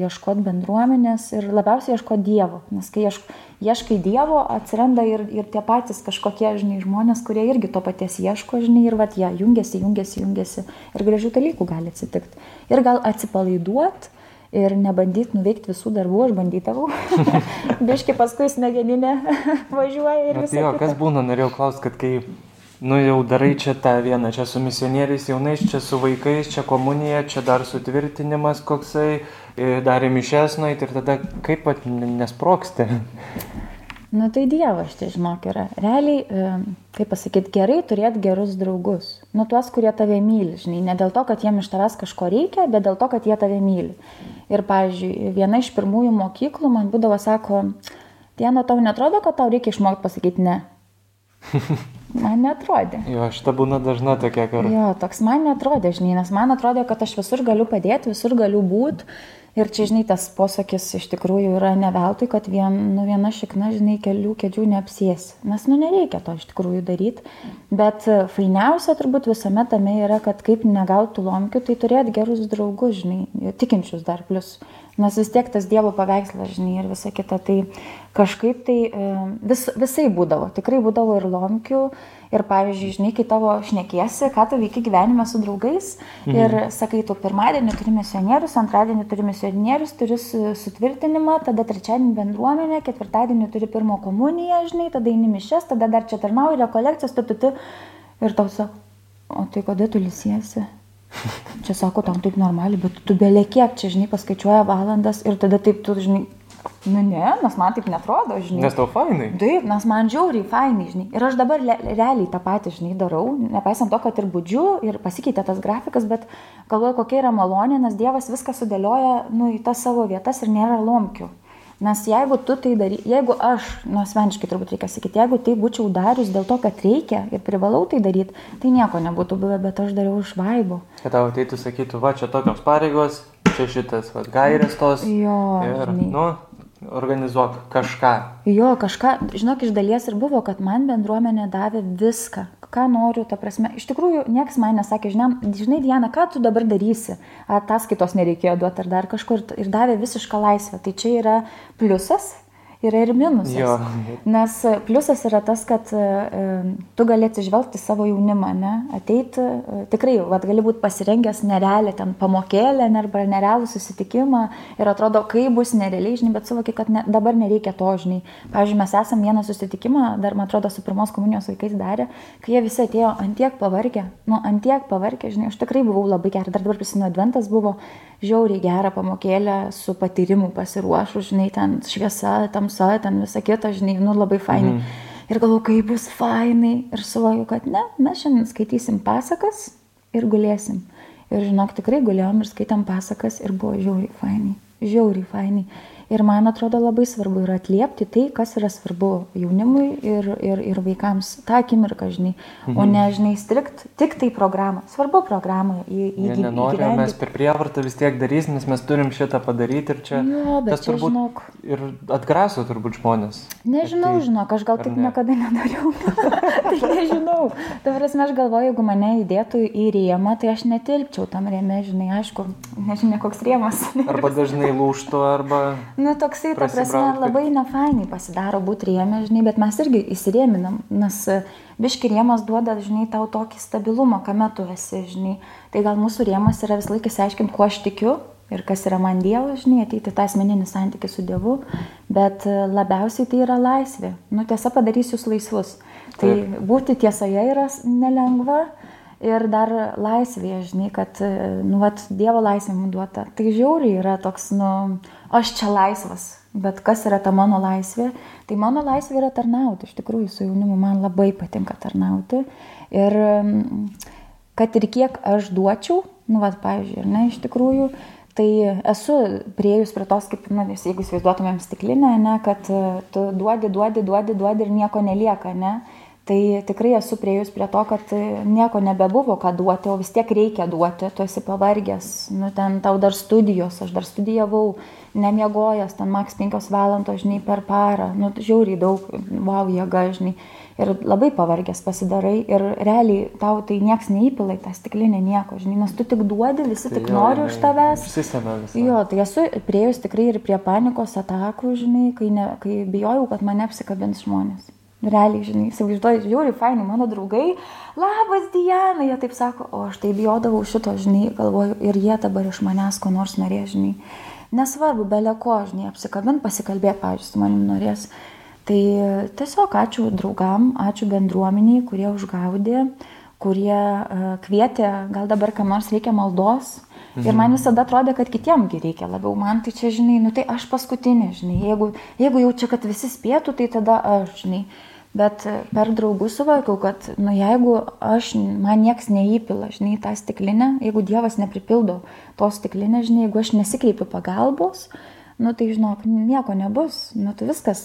ieškoti bendruomenės ir labiausiai ieškoti Dievo. Nes kai iešk, ieškai Dievo, atsiranda ir, ir tie patys kažkokie, žinai, žmonės, kurie irgi to paties ieško, žinai, ir vat jie jungiasi, jungiasi, jungiasi ir gražių dalykų gali atsitikti. Ir gal atsipalaiduoti. Ir nebandyti nuveikti visų darbų, aš bandydavau. Biški paskui smegeninė važiuoja ir tai jo, kitą. kas būna, norėjau klausti, kad kai, nu jau darai čia tą vieną, čia su misionieriais jaunais, čia su vaikais, čia komunija, čia dar sutvirtinimas koksai, e, dar mišes nueit ir tada kaip pat nesproksti. Nu tai Dievas, tai žinok, yra. Realiai, e, kaip pasakyti, gerai turėti gerus draugus. Nu tuos, kurie tave myli, žinai. Ne dėl to, kad jiem iš tavęs kažko reikia, bet dėl to, kad jie tave myli. Ir, pavyzdžiui, viena iš pirmųjų mokyklų man būdavo, sako, Diena, tau netrodo, kad tau reikia išmokti pasakyti ne? Man netrodė. Jo, šita būna dažna tokia, kur... Jo, toks man netrodė, žinai, nes man atrodė, kad aš visur galiu padėti, visur galiu būti. Ir čia, žinai, tas posakis iš tikrųjų yra ne veltui, kad vien, nu, viena šikna, žinai, kelių kėdžių neapsiesi. Nes, nu, nereikia to iš tikrųjų daryti. Bet e, fainiausia turbūt visame tame yra, kad kaip negautų lomkių, tai turėti gerus draugus, žinai, tikinčius dar plus. Nes vis tiek tas Dievo paveikslas, žinai, ir visa kita. Tai kažkaip tai e, vis, visai būdavo. Tikrai būdavo ir lomkių. Ir pavyzdžiui, žinai, kai tavo šnekiesi, ką tu veiki gyvenime su draugais. Mhm. Ir sakai, tu pirmadienį turi misionierius, antradienį turi misionierius, turi su- sutvirtinimą, tada trečiadienį bendruomenę, ketvirtadienį turi pirmo komuniją, žinai, tada eini mišes, tada dar čia tarnauji, rekolekcijas, tu, tu, tu. Ir tau sako, o tai kada tu lisiesi? Čia sako, tam taip normaliai, bet tu belė kiek čia, žinai, paskaičiuoja valandas ir tada taip tu, žinai, nu ne, nes man taip netrodo, žinai. Nes tau fainai. Taip, nes man žiauriai fainai, žinai. Ir aš dabar le, realiai tą patį, žinai, darau, nepaisant to, kad ir būdžiu, ir pasikeitė tas grafikas, bet galvoju, kokia yra malonė, nes Dievas viską sudėlioja, nu, į tas savo vietas ir nėra lomkių. Nes jeigu tu tai darai, jeigu aš, nu, asmeniškai turbūt reikia sakyti, jeigu tai būčiau darius dėl to, kad reikia ir privalau tai daryti, tai nieko nebūtų buvę, bet aš dariau iš vaibo. Kad tau ateitų sakytų, va, čia tokios pareigos, čia šitas, va, gairės tos. Jo, Ir, žinai. nu, organizuok kažką. Jo, kažką, žinok, iš dalies ir buvo, kad man bendruomenė davė viską, ką noriu, ta prasme. Iš tikrųjų, niekas man nesakė, žinai, žinai Diana, ką tu dabar darysi, ataskaitos nereikėjo duoti ar dar kažkur ir davė visišką laisvę. Tai čia yra pliusas. Yra ir minusas. Jo. Nes e, pliusas yra tas, kad e, e, tu gali atsižvelgti savo jaunimą, ne? ateiti, tikrai, vad gali būti pasirengęs nerealią ten pamokėlę ne, arba nerealų susitikimą ir atrodo, kai bus nerealiai, žinai, bet suvoki, kad ne, dabar nereikia to, žinai. Pavyzdžiui, mes esam vieną susitikimą, dar man atrodo, su pirmos komunijos vaikais darė, kai jie visi atėjo antiek pavargę, nu, antiek pavargę, žinai, aš tikrai buvau labai gerai, dar dabar prisimenu, adventas buvo žiauriai gerą pamokėlę su patyrimu pasiruošus, žinai, ten šviesa, tamsa, ten visa kita, žinai, nu labai fainai. Mm. Ir galvoju, kaip bus fainai. Ir suvokiu, kad ne, mes šiandien skaitysim pasakas ir gulėsim. Ir žinok, tikrai gulėjom ir skaitėm pasakas ir buvo žiauriai fainai. žiauriai fainai. Ir man atrodo labai svarbu yra atliepti tai, kas yra svarbu jaunimui ir, ir, ir vaikams tą akimirką, žinai, mhm. o ne, žinai, strikt tik tai programą. Svarbu programą įgyvendinti. Nenorime, mes per prievartą vis tiek darysim, nes mes turim šitą padaryti ir čia, jo, tas čia turbūt žinok, ir atgraso turbūt žmonės. Nežinau, tai, žinok, aš gal taip ne? niekada nedariau. tai nežinau. Tai prasme, aš galvoju, jeigu mane įdėtų į rėmą, tai aš netilpčiau tam rėmė, žinai, aišku, nežinia koks rėmas. Arba dažnai lūštų, arba... Nu, toksai, ta prasme, labai nefainai pasidaro būti rėmė, žinai, bet mes irgi įsirėminam, nes e, biški rėmas duoda, žinai, tau tokį stabilumą, kame tu esi, žinai. Tai gal mūsų rėmas yra vis laikas aiškinti, kuo aš tikiu ir kas yra man Dievas, žinai, ateiti tą asmeninį santykį su Dievu, bet e, labiausiai tai yra laisvė. Nu, tiesa padarys jūs laisvus. Tai Taip. būti tiesoje yra nelengva. Ir dar laisvėje, žinai, kad, e, nu, vat, Dievo laisvė mums duota. Tai žiauriai yra toks, nu, aš čia laisvas, bet kas yra ta mano laisvė? Tai mano laisvė yra tarnauti, iš tikrųjų, su jaunimu man labai patinka tarnauti. Ir mm, kad ir kiek aš duočiau, nu, vat, pavyzdžiui, ir ne, iš tikrųjų, tai esu priejus prie tos, kaip, na, nes jeigu įsivaizduotumėm stiklinę, ne, kad e, tu duodi, duodi, duodi, duodi ir nieko nelieka, ne. Tai tikrai esu priejus prie to, kad nieko nebebuvo ką duoti, o vis tiek reikia duoti, tu esi pavargęs, nu ten tau dar studijos, aš dar studijavau, nemiegojęs, ten maks 5 valandos, žinai, per parą, nu žiauriai daug, wow, jėga, žinai, ir labai pavargęs pasidarai ir realiai tau tai nieks neįpila į tą stiklinę nieko, žinai, nes tu tik duodi, visi Tai tik jo, nori už tavęs. Užsisėmė visą. Jo, tai esu priejus tikrai ir prie panikos atakų, žinai, kai, ne, kai bijojau, kad mane apsikabins žmonės. Realiai, žinai, įsivaizduoju, žiūri, fainai, mano draugai, labas Diana, jie taip sako, o aš tai bijodavau šito, žinai, galvoju, ir jie dabar iš manęs ko nors norės, žinai. Nesvarbu, belė ko, žinai, apsikabint, pasikalbėti, pavyzdžiui, su manim norės. Tai tiesiog ačiū draugam, ačiū bendruomeniai, kurie užgaudė, kurie uh, kvietė, gal dabar kam nors reikia maldos. Mhm. Ir man visada atrodė, kad kitiemgi reikia labiau. Man tai čia, žinai, nu tai aš paskutinė, žinai. Jeigu, jeigu jau čia, kad visi spėtų, tai tada aš, žinai. Bet per draugus suvokiau, kad, nu jeigu aš, man nieks neįpila, žinai, tą stiklinę, jeigu Dievas nepripildo tos stiklinės, žinai, jeigu aš nesikreipiu pagalbos, nu tai žinok, nieko nebus, nu tai viskas,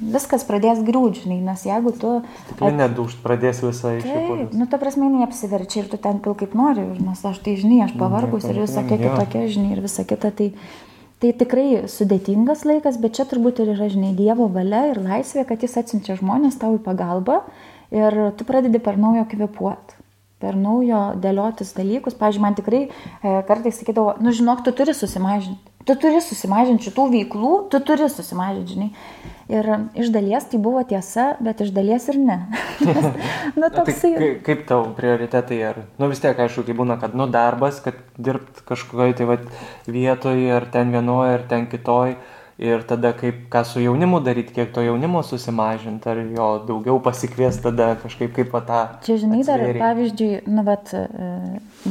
viskas pradės griūdžiai, žinai, nes jeigu tu... Stiklinė dušt pradės visą iš Taip, nu ta prasme, jinai apsiverčia ir tu ten pil kaip nori, nes aš tai, žinai, aš pavargus ir visokia jo. kitokia, žinai, ir visa kita. Tai, tai tikrai sudėtingas laikas, bet čia turbūt ir yra, žinai, Dievo valia ir laisvė, kad jis atsiunčia žmonės tau į pagalbą ir tu pradedi per naujo kvepuoti. Per naujo dėliotis dalykus. Pavyzdžiui, man tikrai e, kartais sakydavo, nu žinok, tu turi susimažinti. Tu turi susimažinti šitų veiklų, tu turi susimažinti, žinai. Ir iš dalies tai buvo tiesa, bet iš dalies ir ne. nu, Tai toksai. kai- kaip tau prioritetai ar, nu vis tiek, aišku, kai būna, kad, nu, darbas, kad dirbt kažkokioje tai vat, vietoje, ar ten vienoje, ar ten kitoje, ir tada kaip, ką su jaunimu daryti, kiek to jaunimo susimažinti, ar jo daugiau pasikvies tada kažkaip kaip tą. Čia, žinai, dar atsivėrei. pavyzdžiui, nu, vat, e,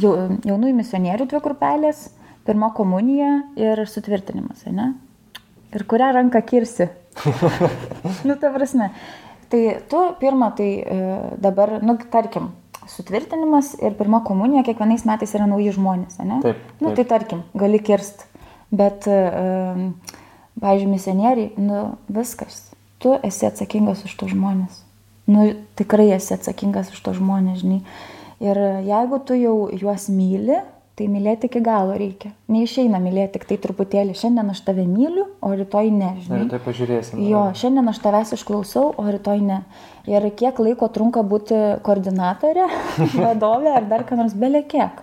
jau, jaunųjų misionierių dvi grupelės, pirma komunija ir sutvirtinimas, ne? Ir kurią ranką kirsi? nu, ta prasme. Tai tu pirmą, tai e, dabar, nu, tarkim, sutvirtinimas ir pirma komunija kiekvienais metais yra nauji žmonės, ne? Taip, Nu, taip. tai tarkim, gali kirst. Bet, e, pavyzdžiui, misionieriai, nu, viskas. Tu esi atsakingas už tos žmonės. Nu, tikrai esi atsakingas už tos žmonės, žinai. Ir jeigu tu jau juos myli, tai mylėti iki galo reikia. Neišeina mylėti tik tai truputėlį. Šiandien aš tave myliu, o rytoj ne, Na, žinai. tai pažiūrėsim. Jo, šiandien aš tavęs išklausau, o rytoj ne. Ir kiek laiko trunka būti koordinatorė, vadovė ar dar ką nors belė kiek.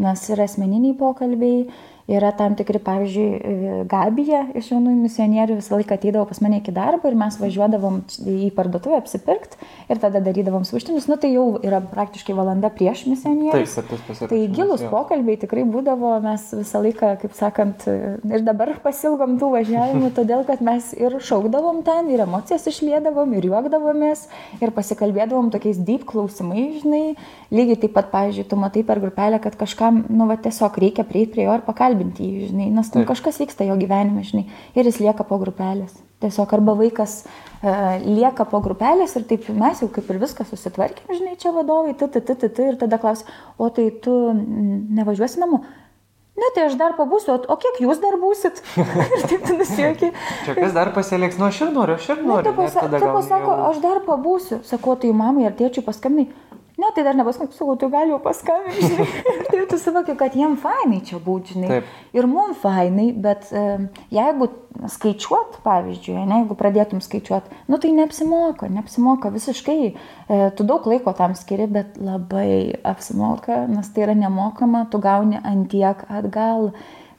Nes yra asmeniniai pokalbiai, yra tam tikri, pavyzdžiui, Gabija iš jaunųjų misionierių visą laiką ateidavo pas mane iki darbo ir mes važiuodavom į parduotuvę apsipirkti ir tada darydavom sumuštinius. Nu tai jau yra praktiškai valanda prieš Taip, misionierius. kad tas pasirinkimas. Tai gilus pokalbiai tikrai būdavo, mes visą laiką, kaip sakant, ir dabar pasilgom tų važiavimų, todėl kad mes ir šaukdavom ten, ir emocijas išlėdavom, ir juokdavomės, ir pasikalbėdavom tokiais deep klausimais, žinai. Lygiai taip pat, pavyzdžiui, tu matai per grupelę, kad kažkam, nu, va, tiesiog reikia prieiti prie jo ir pakalbinti jį, žinai, nes nu, kažkas vyksta jo gyvenime, žinai, ir jis lieka po grupelės. Tiesiog arba vaikas e, lieka po grupelės ir taip mes jau kaip ir viską susitvarkėm, žinai, čia vadovai, tu, tu, tu, tu, tu, ir tada klausia, o tai tu nevažiuosi namo? ne, tai aš dar pabūsiu, o, o kiek jūs dar būsit? ir taip tu nusijuoki. Čia kas dar pasieliks, nu aš ir noriu, aš ir Nu, noriu. tada tai pasako, jau- aš dar pabūsiu. Sakau, tai mamai ar tėčiui paskambinai. Ne, tai dar nepaskambinai, sakau, tu gali jau paskambinti. Ir taip tu suvoki, kad jiem fainai čia būti, žinai. Taip. Ir mum fainai, bet e, jeigu skaičiuot, pavyzdžiui, ne, jeigu pradėtum skaičiuot, nu tai neapsimoka, neapsimoka visiškai. E, tu daug laiko tam skiri, bet labai apsimoka, nes tai yra nemokama, tu gauni antiek atgal.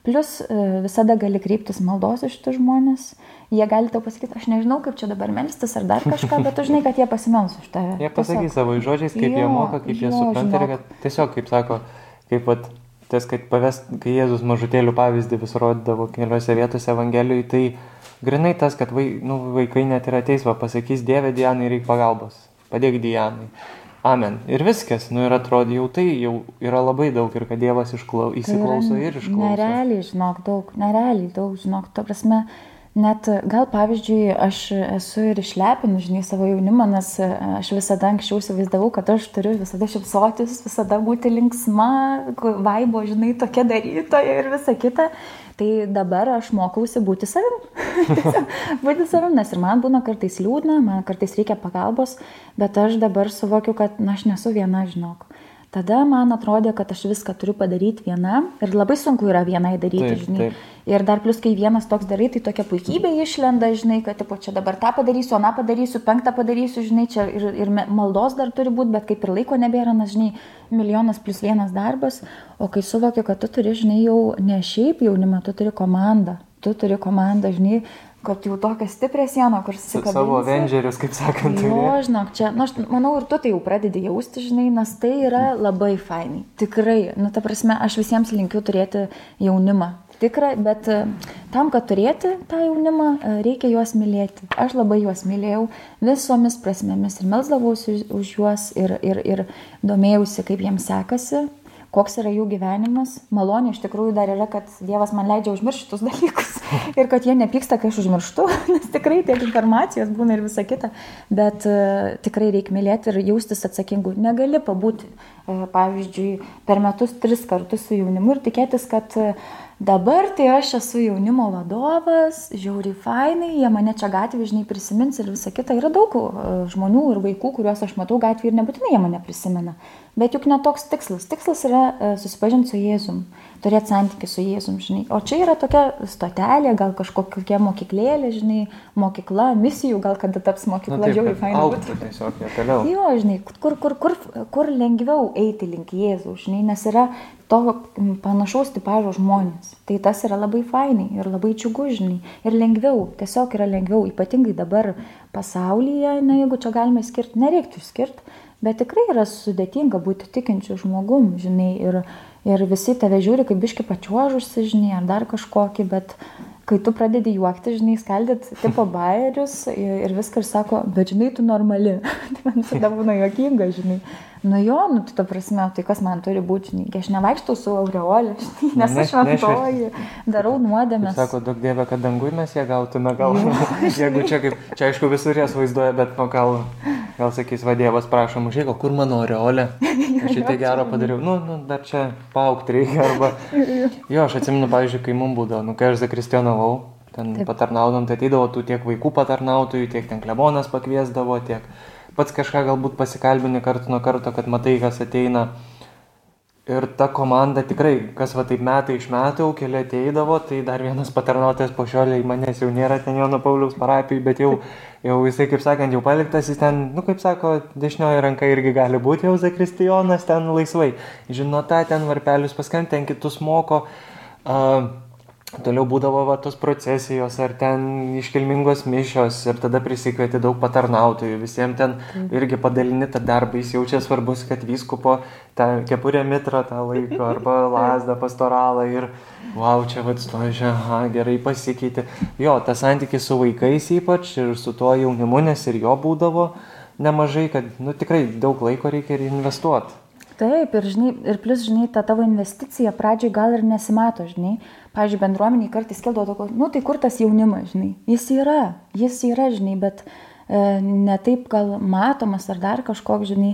Plus e, visada gali kreiptis maldos iš tų žmonės. Jie gali tau pasakyti, aš nežinau, kaip čia dabar melstis ar dar kažką, bet tu žinai, kad jie pasimels už tave. Jie pasakys savo žodžiais, kaip jie Jo, moka, kaip jie jo, supranta ir žinok. kad tiesiog, kaip sako, kaip vat, tas, kad paves, kai Jėzus mažutėlių pavyzdį vis rodydavo keliose vietose Evangelijoje, tai grinai tas, kad vai, nu, vaikai net ir ateis, va, pasakys, Dieve, Dianai reikia pagalbos, padėk Dianai. Amen. Ir viskas, nu ir atrodo, jau tai jau yra labai daug ir kad Dievas išklau, Tai įsiklauso ir išklauso. Nerealiai, žinok, daug, nerealiai daug, žinok, to prasme. Net gal pavyzdžiui, aš esu ir išlepinu, žinai, savo jaunimą, nes e, aš visada anksčiau įsivaizdavau, kad aš turiu visada šipsotis, visada būti linksma, vaibo, žinai, tokia darytoja ir visa kita. Tai dabar aš mokausi būti savim. Būti savim, nes ir man būna kartais liūdna, man kartais reikia pagalbos, bet aš dabar suvokiu, kad na, aš nesu viena, žinok. Tada man atrodė, kad aš viską turiu padaryti viena ir labai sunku yra vienai daryti, Taip, žinai. taip. Ir dar plus, kai vienas toks darai, tai tokia puikybė išlenda, žinai, kad tipo, čia dabar tą padarysiu, aną padarysiu, penktą padarysiu, žinai, čia ir, ir maldos dar turi būti, bet kaip ir laiko nebėra, nes, žinai, milijonas plus vienas darbas, o kai suvokiu, kad tu turi, žinai, jau ne šiaip jaunimą, tu turi komandą, tu turi komandą, žinai, kad jau tokia stiprią sieną, kur Su susikabinsi. savo Avengerius, kaip sakant, turi. žinok, čia, nu, aš manau, ir tu tai jau pradedi jausti, žinai, nes tai yra labai fainai. Tikrai, nu, ta prasme, aš visiems linkiu turėti jaunimą. Tikrai, bet e, tam, kad turėti tą jaunimą, e, reikia juos mylėti. Aš labai juos mylėjau visomis prasmėmis ir melzdavausi už- už juos ir, ir, ir domėjausi, kaip jiems sekasi koks yra jų gyvenimas. Malonė iš tikrųjų dar yra, kad Dievas man leidžia užmiršti šitus dalykus ir kad jie nepyksta, kai aš užmirštu, nes tikrai tiek informacijos būna ir visa kita, bet uh, tikrai reikia mylėti ir jaustis atsakingu. Negali pabūti, uh, pavyzdžiui, per metus tris kartus su jaunimu ir tikėtis, kad uh, Dabar tai aš esu jaunimo vadovas, žiauriai fainai, jie mane čia gatvėje, žinai, prisimins ir visa kita. Yra daug žmonių ir vaikų, kuriuos aš matau gatvėje ir nebūtinai jie mane prisimena. Bet juk netoks tikslas. Tikslas yra e, susipažinti su Jėzum, turėti santykių su Jėzum, žinai. O čia yra tokia stotelė, gal kažkokia mokyklėlė, žinai, mokykla, misijų, gal kada taps Nu, mokykla, taip, žiauriai kad fainai. augtų tiesiog jie toliau. Jo, žinai, kur, kur, kur, kur lengviau eiti link Jėzaus, žinai, nes yra to panašaus tipažo žmonės. Tai tas yra labai fainai ir labai džiugu, žinai. Ir lengviau, tiesiog yra lengviau, ypatingai dabar pasaulyje, na jeigu čia galime skirti, nereiktų skirti, bet tikrai yra sudėtinga būti tikinčiu žmogum, žinai, ir, ir visi tave žiūri kaip biški pačiuožusi, žinai, ar dar kažkokį, bet kai tu pradedi juokti, žinai, skaldyti tipo bairius ir, ir viską ir sako, bet žinai, tu normali. tai man visada būna juokinga, žinai. Nu jo, nu tai ta prasme, tai kas man turi būti, žinai, aš nevaikštau su aureolė, žinai, nesu Ne- šventoji, darau nuodėmės. Sako, daug dievė, kad dangui mes ją gautume gal. Jeigu čia kaip, čia aišku visur jas vaizduoja, bet nu gal, gal sakys, va dievas, prašom, o kur mano oreolė? Aš šitai gero padariau. Nu, nu, dar čia paaukti reikia. Arba... Jo, aš atsimenu, pavyzdžiui, kai mums būdavo, nu, kai aš zakristionavau, ten patarnaudom, tai ateidavo tų tiek vaikų patarnautojų, tiek ten klebonas pakviesdavo, tiek pats kažką galbūt pasikalbini kartu nuo karto, kad matai, kas ateina. Ir ta komanda tikrai, kas va taip metai iš metų, jau keli ateidavo, tai dar vienas patarnautojas po šioliai manęs jau nėra ten Jono Pauliaus parapijai, bet jau, jau jisai, kaip sakant, jau paliktas, jis ten, nu kaip sako, dešinioji ranka irgi gali būti jau Zakristijonas ten laisvai. Žino tą, ten varpelius paskant, ten kitus moko. Uh, Toliau būdavo va, tos procesijos ar ten iškilmingos mišios ir tada prisikvieti daug patarnautojų, visiems ten irgi padalini tą darbą, jis jaučia svarbus, kad vyskupo tą kepurę mitrą tą laiko arba lasdą pastoralą ir wow, čia vad stožia, aha, gerai pasikeitė. Jo, tas santykis su vaikais ypač ir su tuo jaunimu, nes ir jo būdavo nemažai, kad nu, tikrai daug laiko reikia ir investuoti. Taip, ir, žinai, ir plus, žinai, ta tavo investicija pradžioj gal ir nesimato, žinai. Pavyzdžiui, bendruomeniai kartais kildavo tokio, nu tai kur tas jaunimas, žinai. Jis yra, jis yra, žinai, bet e, ne taip gal matomas ar dar kažkoks, žinai.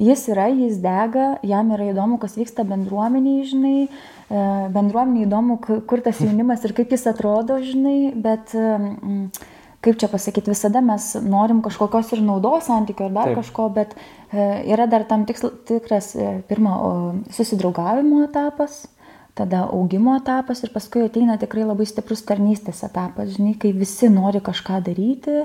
Jis yra, jis dega, jam yra įdomu, kas vyksta bendruomeniai, žinai, e, bendruomeniai įdomu, kur tas jaunimas ir kaip jis atrodo, žinai, bet mm, kaip čia pasakyti, visada mes norim kažkokios ir naudos santykių ar dar Taip. kažko, bet e, yra dar tam tiksl, tikras pirmo susidraugavimo etapas tada augimo etapas ir paskui ateina tikrai labai stiprus tarnystės etapas, žinai, kai visi nori kažką daryti,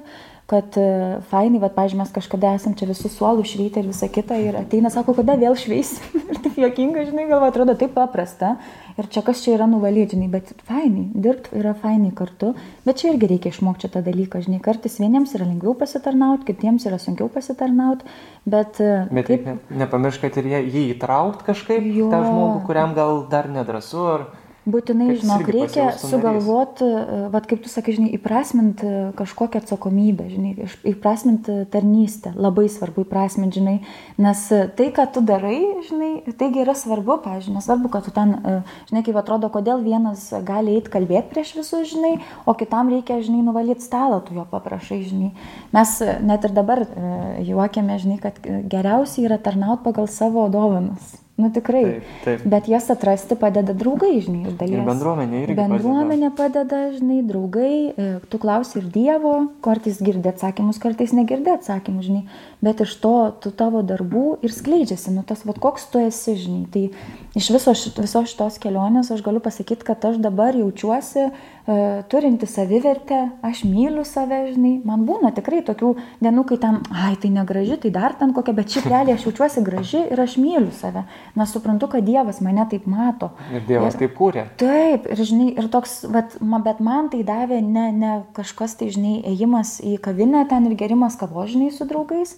kad e, fainai, va, pažiūrėjau, mes kažkada esam čia visus suolų šveitę ir visą kitą ir ateina, sako, kada vėl šveisim. ir taip jokinga, žinai, gal atrodo taip paprasta. Ir čia kas čia yra nuvalyti, žinai, bet fainai, dirbti yra fainai kartu, bet čia irgi reikia išmokti šitą dalyką, žinai, kartais vieniems yra lengviau pasitarnauti, kitiems yra sunkiau pasitarnauti, bet... E, bet taip, ne, nepamiršk, kad ir jį įtraukti kažkaip, jo. tą žmogų, kuriam gal dar nedrasu, ar... Būtinai, žinok, reikia sugalvoti, e, vad kaip tu sakai, žinai, įprasminti kažkokią atsakomybę, žinai, įprasminti tarnystę. Labai svarbu įprasminti, žinai, nes tai, ką tu darai, žinai, taigi yra svarbu, pažiūrėjau, nesvarbu, kad tu ten, e, žinai, kaip atrodo, kodėl vienas gali eiti kalbėti prieš visus, žinai, o kitam reikia, žinai, nuvalyti stalą, tu jo paprašai, žinai. Mes net ir dabar e, juokiame, žinai, kad geriausiai yra tarnauti pagal savo dovanas. Nu tikrai. Taip, taip. Bet jas atrasti padeda draugai, žinai, iš dalies. Ir bendruomenė irgi. Bendruomenė padeda. žinai, draugai. E, tu klausi ir Dievo, kartais girdi atsakymus, kartais negirdi atsakymus, žinai. Bet iš to, tu tavo darbų ir skleidžiasi, nu tas, vad koks tu esi, žinai. Tai iš viso, viso šitos kelionės aš galiu pasakyti, kad aš dabar jaučiuosi E, turinti savivertę, aš myliu save, žinai, man būna tikrai tokių dienų, kai tam, ai, tai negraži, tai dar ten kokia, bet šiaip realiai aš jaučiuosi graži ir aš myliu save, nes suprantu, kad Dievas mane taip mato. Ir Dievas ir, taip kūrė. Taip, ir žinai, ir toks, vat, bet man tai davė ne, ne kažkas, tai žinai, ėjimas į kavinę ten ir gerimas kavožiniai su draugais,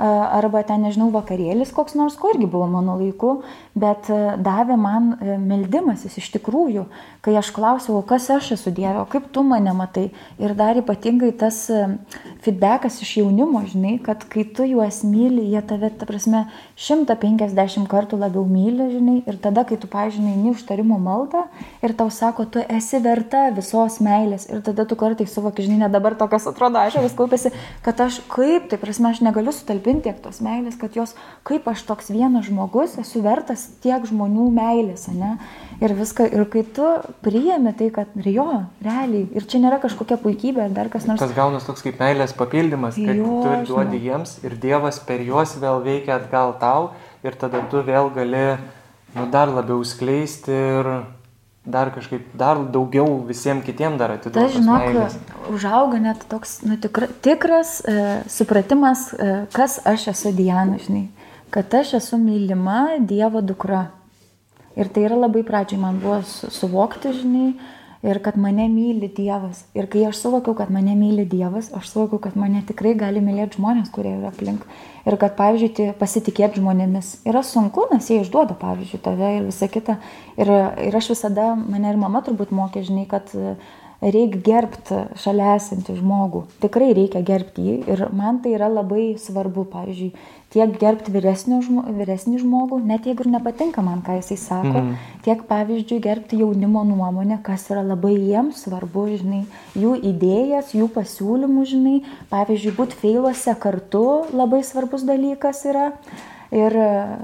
arba ten, nežinau, vakarėlis koks nors, ko irgi buvo mano laiku, bet davė man e, meldimasis iš tikrųjų, kai aš klausiau, kas aš esu Dieve, o kaip tu mane matai. Ir dar ypatingai tas e, feedbackas iš jaunimo, žinai, kad kai tu juos myli, jie tave, ta prasme, 150 kartų labiau myli, žinai, ir tada, kai tu, pažinai, ne užtarimo maldą ir tau sako, tu esi verta visos meilės, ir tada tu kartai suvoki, žinai, ne dabar tokias atrodo, aš vis kaupėsi, kad aš kaip, tai prasme, aš negaliu sutalpinti tiek tos meilės, kad jos, kaip aš toks vienas žmogus, esu vertas tiek žmonių meilės, ne? Ir viską, ir kai tu priėmė tai, kad ir jo, realiai, ir čia nėra kažkokia puikybė, ar dar kas nors. Tas gaunas toks kaip meilės papildymas, kad jo, tu ir duodi jiems, ir Dievas per juos vėl veikia atgal tau, ir tada tu vėl gali nu, dar labiau skleisti ir dar kažkaip, dar daugiau visiems kitiems dar atiduoti. Tas, žinok, užauga net toks nu, tikra, tikras e, supratimas, e, kas aš esu Diana, žinai, kad aš esu mylima Dievo dukra. Ir tai yra labai pradžiai man buvo suvokti, žinai, ir kad mane myli Dievas. Ir kai aš suvokiau, kad mane myli Dievas, aš suvokiau, kad mane tikrai gali mylėti žmonės, kurie yra aplink. Ir kad, pavyzdžiui, pasitikėti žmonėmis yra sunku, nes jie išduoda, pavyzdžiui, tave ir visą kitą. Ir, ir aš visada, mane ir mama turbūt mokė, žinai, kad reikia gerbti šalia esantį žmogų. Tikrai reikia gerbti jį ir man tai yra labai svarbu, pavyzdžiui, tiek gerbti žmo, vyresnį žmogų, net jeigu ir nepatinka man, ką jisai sako, mm tiek, pavyzdžiui, gerbti jaunimo nuomonę, kas yra labai jiems svarbu, žinai, jų idėjas, jų pasiūlymų, žinai, pavyzdžiui, būti feiluose kartu labai svarbus dalykas yra. Ir,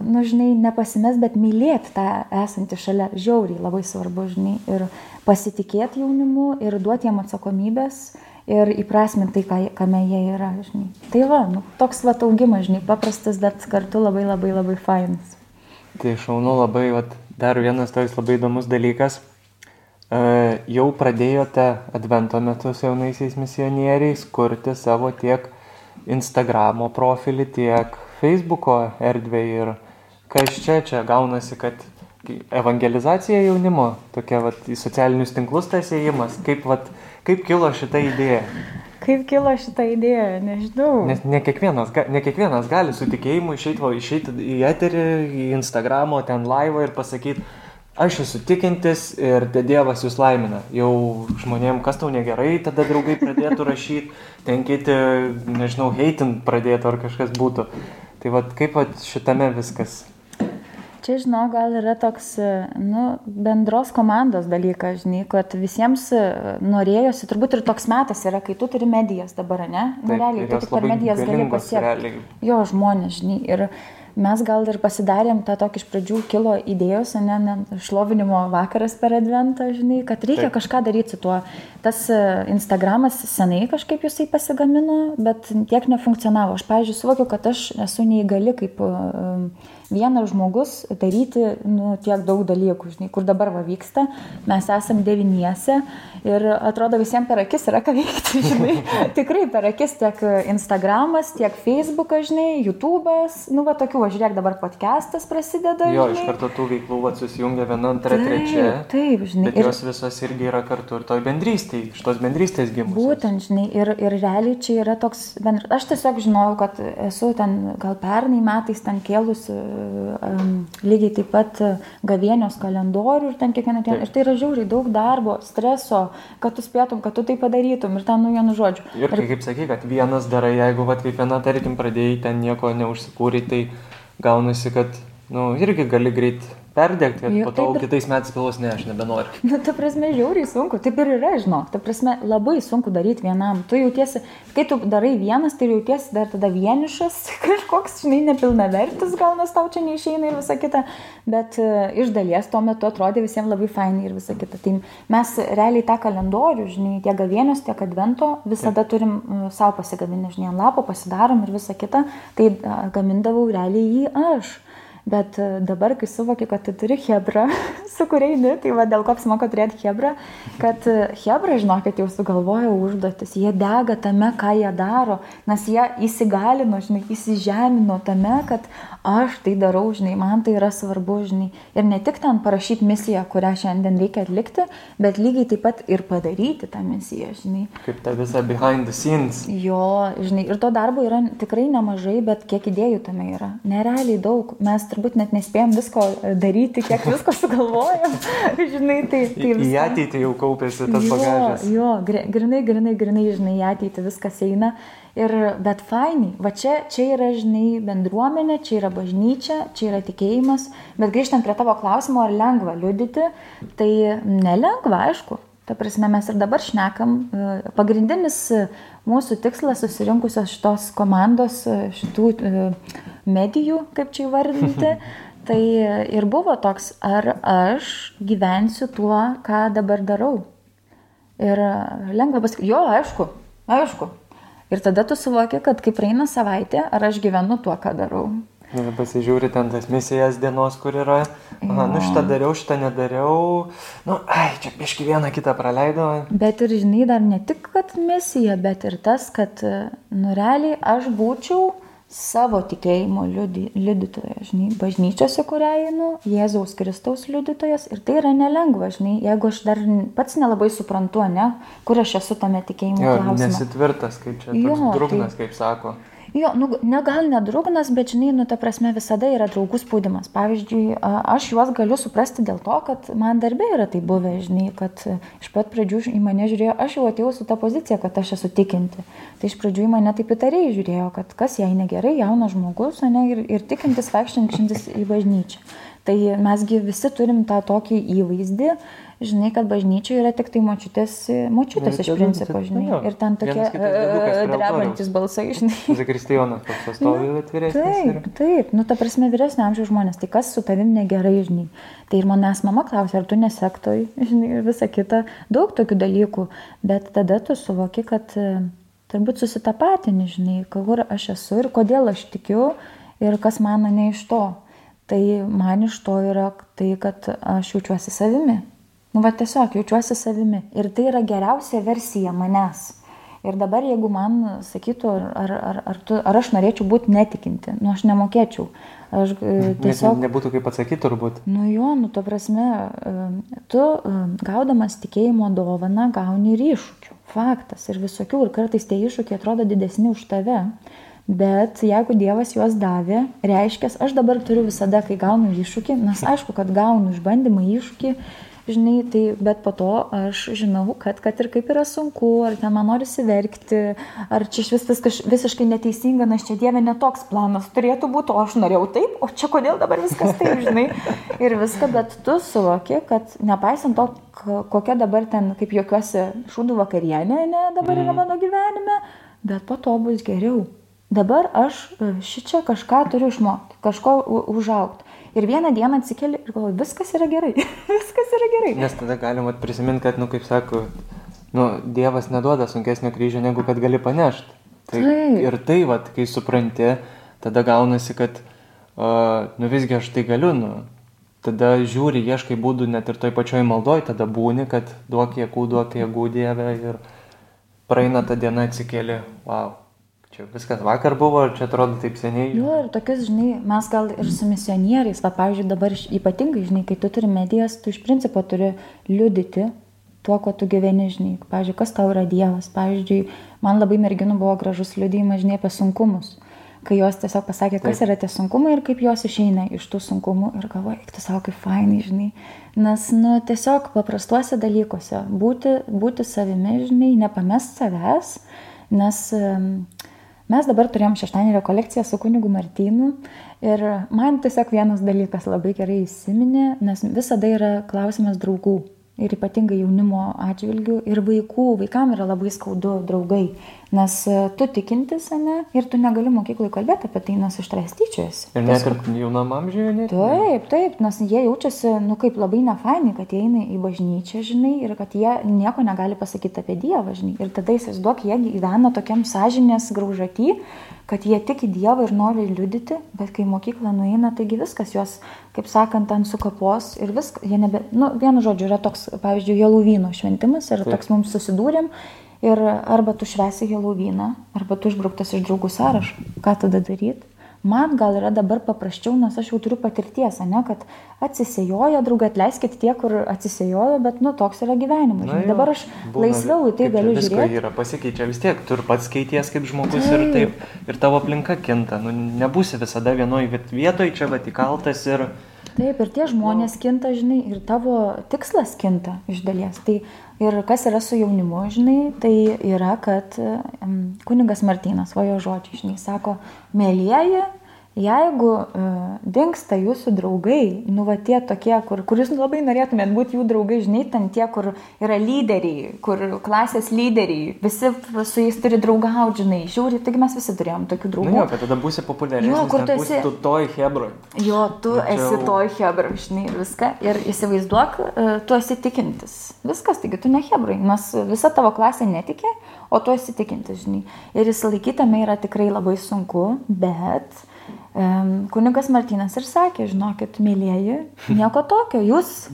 nu, žinai, nepasimest, bet mylėti tą esantį šalia, žiauriai labai svarbu, žinai. Ir pasitikėti jaunimu ir duoti jam atsakomybės ir įprasminti tai, kame jie yra, žinai. Tai va, nu, toks va augimas, žinai, paprastas, bet kartu labai labai labai fainas. Tai šaunu labai, va, dar vienas toks labai įdomus dalykas. E, jau pradėjote advento metu su jaunaisiais misionieriais kurti savo tiek Instagramo profilį, tiek Facebooko erdvę ir kas čia čia gaunasi, kad evangelizacija jaunimo, tokia vat, į socialinius tinklus tas įėjimas, kaip, vat, kaip kilo šita idėja? Kaip kilo šitą idėją, nežinau. Nes ne kiekvienas, ne kiekvienas gali su tikėjimu išeiti, išeiti į eterį, į Instagramo, ten laivą ir pasakyti, aš esu tikintis ir Dievas jūs laimina. Jau žmonėm, kas tau negerai, tada draugai pradėtų rašyti, ten kiti, nežinau, heitin pradėtų ar kažkas būtų. Tai vad kaip vat, šitame viskas Čia, žinau, gal yra toks, nu, bendros komandos dalykas, žinai, kad visiems e, norėjosi, turbūt ir toks metas yra, kai tu turi medijas dabar, ne? Nu, realiai, tu tik per medijas gali pasiekti. Jo žmonės, žinai. Ir mes gal ir pasidarėm tą tokį iš pradžių kilo idėjos, ne, ne, šlovinimo vakaras per adventą, žinai, kad reikia Taip. kažką daryti su tuo. Tas e, Instagramas senai kažkaip jisai pasigamino, bet tiek nefunkcionavo. Aš, pavyzdžiui, suvokiu, kad aš esu neįgali kaip uh, vienas žmogus daryti nu, tiek daug dalykų, žinai, kur dabar va vyksta, mes esam devyniese ir atrodo visiems per akis yra ką veikti, žinai, tikrai per akis tiek Instagramas, tiek Facebookas, žinai, YouTube'as, nu va tokių, va žiūrėk, dabar podcastas prasideda. Jo, žinai. iš karto tų veiklų va susijungia viena, antra, taip, trečia. Taip, žinai. Bet jos visos irgi yra kartu ir toj bendrystėje, iš tos bendrystės gimusios. Būtent, žinai, ir, ir realiai čia yra toks, bendr... aš tiesiog žinojau, kad esu ten gal pernai metais ten kėlusi lygiai taip pat gavienios kalendorių ir ten kiekvieną dieną. Ir tai yra žiauriai daug darbo, streso, kad tu spėtum, kad tu tai padarytum ir ten nu vienu žodžiu. Ir, ir kaip sakai, kad vienas darai, jeigu va kaip viena, tarkim, pradėjai ten nieko neužsikūrė, tai gaunasi, kad, nu, irgi gali greit perdegti ir po to taip, kitais metais galvos, ne, aš nebenoriu. Na, ta prasme, žiauriai sunku, taip ir yra, žinok, ta prasme, labai sunku daryti vienam. Tu jautiesi, kai tu darai vienas, tai jautiesi dar tada vienišas, kažkoks, žinai, nepilnavertis, gal nes tau čia neišeina ir visa kita, bet uh, iš dalies tuo metu atrodė visiems labai fainai ir visa kita. Tai mes realiai tą kalendorių, žinai, tiek gavienius, tiek advento visada taip. turim uh, savo pasigaminę, žinai, ant lapo pasidarom ir visa kita, tai uh, gamindavau realiai jį aš. Bet e, dabar, kai suvoki, kad tu turi Hebrą, su kuria eini, tai va dėl ko apsimoka turėti Hebrą, kad e, Hebra, žinokit, jau sugalvojo užduotis, jie dega tame, ką jie daro, nes jie įsigalino, žinai, įsižemino tame, kad aš tai darau, žinai, man tai yra svarbu, žinai. Ir ne tik ten parašyti misiją, kurią šiandien reikia atlikti, bet lygiai taip pat ir padaryti tą misiją, žinai. Kaip ta visa behind the scenes. Jo, žinai, ir to darbo yra tikrai nemažai, bet kiek idėjų tame yra. Nerealiai daug. Mes turbūt net nespėjom visko daryti, kiek visko sugalvojom. žinai, tai, tai viską... Į ateitį jau kaupėsi tas jo, bagažas. Jo, grinai, grinai, grinai, žinai, į ateitį viskas eina. Ir, bet fainai, va čia, čia yra, žinai, bendruomenė, čia yra bažnyčia, čia yra tikėjimas, bet grįžtant prie tavo klausimo, ar lengva liudyti, tai nelengva, aišku. Ta prasme, mes ir dabar šnekam, e, pagrindinis mūsų tikslas susirinkusios šitos komandos, e, šitų e, medijų, kaip čia įvardinti, tai ir buvo toks, ar aš gyvensiu tuo, ką dabar darau. Ir lengva pasakyti, jo, aišku, aišku. Ir tada tu suvoki, kad kai praeina savaitė, ar aš gyvenu tuo, ką darau. Nu, pasižiūri ten tas misijas dienos, kur yra. Aha, nu šitą dariau, šitą nedariau. Nu, ai, čia biški vieną kitą praleido. Bet ir žinai, dar ne tik, kad misija, bet ir tas, kad, nu, realiai aš būčiau savo tikėjimo liudytojas, žinai, bažnyčiose, kurią einu, Jėzaus Kristaus liudytojas ir tai yra nelengva, žinai, jeigu aš dar pats nelabai suprantu, ne, kur aš esu tame tikėjimo jo. Nesitvirtas, kaip čia, jo, drugnas, tai... kaip sako. Jo, nu, ne gal nedrugnas, bet žinai, nu, ta prasme visada yra draugų spaudimas. Pavyzdžiui, aš juos galiu suprasti dėl to, kad man darbė yra tai buvę, žinai, kad iš pat pradžių į mane žiūrėjo, aš jau atėjau su tą poziciją, kad aš esu tikinti. Tai iš pradžių į mane taip įtariai žiūrėjo, kad kas jai negerai, jaunas žmogus, ne, ir, ir tikintis vaikščiantis į bažnyčią. Tai mesgi visi turim tą tokį įvaizdį, žinai, kad bažnyčioje yra tik tai močiutės, močiutės iš principo, žinai. Jo. Ir ten tokie uh, drebantis balsai, žinai. Zakristijonas toks stovi atviresnis. Taip, ir... taip, nu ta prasme vyresnio amžiaus žmonės, tai kas su tavim negerai, žinai. Tai ir manęs mama klausė, ar tu nesektoj, žinai, ir visa kita, daug tokių dalykų, bet tada tu suvoki, kad uh, turbūt susitapatini, žinai, kur aš esu ir kodėl aš tikiu ir kas man ne iš to. Tai man iš to yra tai, kad aš jaučiuosi savimi. Nu, va tiesiog jaučiuosi savimi. Ir tai yra geriausia versija manęs. Ir dabar, jeigu man sakytų, ar, ar, ar, tu, ar aš norėčiau būti netikinti, nu aš nemokėčiau. Aš e, tiesiog... Net nebūtų kaip atsakyti turbūt. Nu jo, nu to prasme, e, tu e, gaudamas tikėjimo dovaną gauni ir iššūkių. Faktas. Ir visokių. Ir kartais tie iššūkiai atrodo didesni už tave. Bet jeigu Dievas juos davė, reiškia, aš dabar turiu visada, kai gaunu iššūkį, nes aišku, kad gaunu išbandymą iššūkį, žinai, tai, bet po to aš žinau, kad, kad ir kaip yra sunku, ar ten man norisi verkti, ar čia iš vis viskas visiškai neteisinga, nes čia Dieve netoks planas turėtų būti, o aš norėjau taip, o čia kodėl dabar viskas taip, žinai, ir viską, bet tu suvoki, kad nepaisant to, kokia dabar ten, kaip jokiuosi, šūdų vakarienė, ne, dabar yra mhm. mano gyvenime, bet po to bus geriau. dabar aš e, šičia kažką turiu išmokti, kažko užaukti. Ir vieną dieną atsikeli ir galvoju, viskas yra gerai, viskas yra gerai. Nes tada galima prisiminti, kad, nu, kaip sako, nu, Dievas neduoda sunkesnio kryžio, negu kad gali panešti. Tai, Taip. ir tai, vat, kai supranti, tada gaunasi, kad, uh, nu visgi aš tai galiu, nu, tada žiūri, ieškai būdų net ir toj pačioj maldoj, tada būni, kad duok jėgų, duok jėgų Dieve ir praeina ta diena atsikėlė, wow, čia viskas vakar buvo, ir čia atrodo taip seniai. Jo, ir tokius, žinai, mes gal ir su misionieriais, va, pavyzdžiui, dabar ypatingai, žinai, kai tu turi medijas, tu iš principo turi liudyti tuo, kuo tu gyveni, žinai. Pavyzdžiui, kas tau yra Dievas. Pavyzdžiui, man labai merginų buvo gražus liudijimas, žinai, apie sunkumus. Kai jos tiesiog pasakė, kas Taip. yra tie sunkumai ir kaip jos išeina iš tų sunkumų. Ir galvoju, eik tu savo kaip fainai, žinai. Nes, nu, tiesiog paprastuose dalykuose būti, būti savimi, žinai, nepamest savęs. Nes em, mes dabar turėjom šeštadienį rekolekciją su kunigu Martynu. Ir man tiesiog vienas dalykas labai gerai įsiminė, nes visada yra klausimas draugų. Ir ypatingai jaunimo atžvilgių ir vaikų. Vaikam yra labai skaudu draugai. Nes e, tu tikintis, ne, ir tu negali mokyklai kalbėti apie tai, nes iš tavęs tyčiojasi. Ir net ir jaunam amžiuje net. Taip, taip, nes jie jaučiasi, nu, kaip labai nefainai, kad jie eina į bažnyčią, žinai, ir kad jie nieko negali pasakyti apie Dievą, žinai. Ir tada įsivaizduok, jie gyvena tokiam sąžinės graužaty, kad jie tiki Dievą ir nori liudyti, bet kai į mokyklą nueina, taigi viskas juos, kaip sakant, ant sukapos ir viskas, jie nebe, nu, vienu žodžiu, yra toks, pavyzdžiui, Jeluvyno šventimas ir Taip. toks mums susidūrėm. Ir arba tu švesi Helovyną, arba tu išbrauktas iš draugų sąrašo. Ką tada daryti? Man gal yra dabar paprasčiau, nes aš jau turiu patirties, ne, kad atsisėjojo, draugai, atleiskit tie, kur atsisėjojo, bet, nu, toks yra gyvenimas. žinai. Dabar aš laisviau į tai galiu Visko žiūrėti. yra, pasikeičia vis tiek, tu ir pats skaities kaip žmogus ir taip, ir tavo aplinka kinta, nu, nebūsi visada vienoj viet- vietoj, čia va įkaltas ir... Taip, ir tie žmonės kinta, žinai, ir tavo tikslas kinta iš dalies. Tai ir kas yra su jaunimu, žinai, tai yra, kad kuningas Martynas, o jo žodžiai, žinai, sako, mėlyjeji, jeigu uh, dinksta jūsų draugai, nu va tie tokie, kur, kur jūs labai norėtumėt būti jų draugai, žinai, ten tie, kur yra lyderiai, kur klasės lyderiai, visi su jais turi draugauti, žinai, žiūri, taigi mes visi turėjom tokių draugų. Nu jo, kad tada būsi populiaresnis, Jo, kur tu esi- tu toj hebroj. Jo, tu Nu, čia esi toj hebra, žinai, ir viską. Ir įsivaizduok, e, tu esi tikintis. Viskas, taigi tu ne hebrai, nes visa tavo klasė netikė, o tu esi tikintis, žinai. Ir įsilaikyti yra tikrai labai sunku, bet kunigas Martinas ir sakė, žinokit, mėlyjeji, nieko tokio, jūs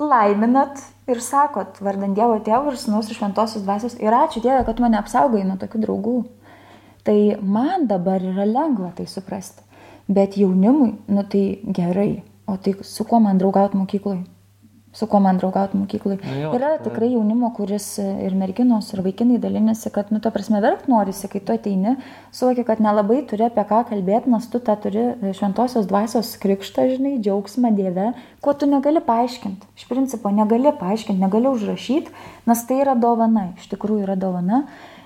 laiminat ir sakot, vardant Dievo tėvų ir sunus ir šventosios dvasios. Ir ačiū Dievui, kad mane apsaugai nuo tokių draugų. Tai man dabar yra lengva tai suprasti. Bet jaunimui, nu tai gerai. O tai su kuo man draugauti mokykloje? Su kuo man draugauti mokykloje? Nu jo, yra tai- tikrai jaunimo, kuris ir merginos, ir vaikinai dalinasi, kad, nu, to prasme, verkt norisi, kai tu ateini, suvoki, kad nelabai turi apie ką kalbėti, nes tu tą turi e, šventosios dvasios krikštą, žinai, džiaugsmą Dieve, ko tu negali paaiškinti. Iš principo, negali paaiškinti, negali užrašyti, nes tai yra dovana, iš tikrųjų yra dovana,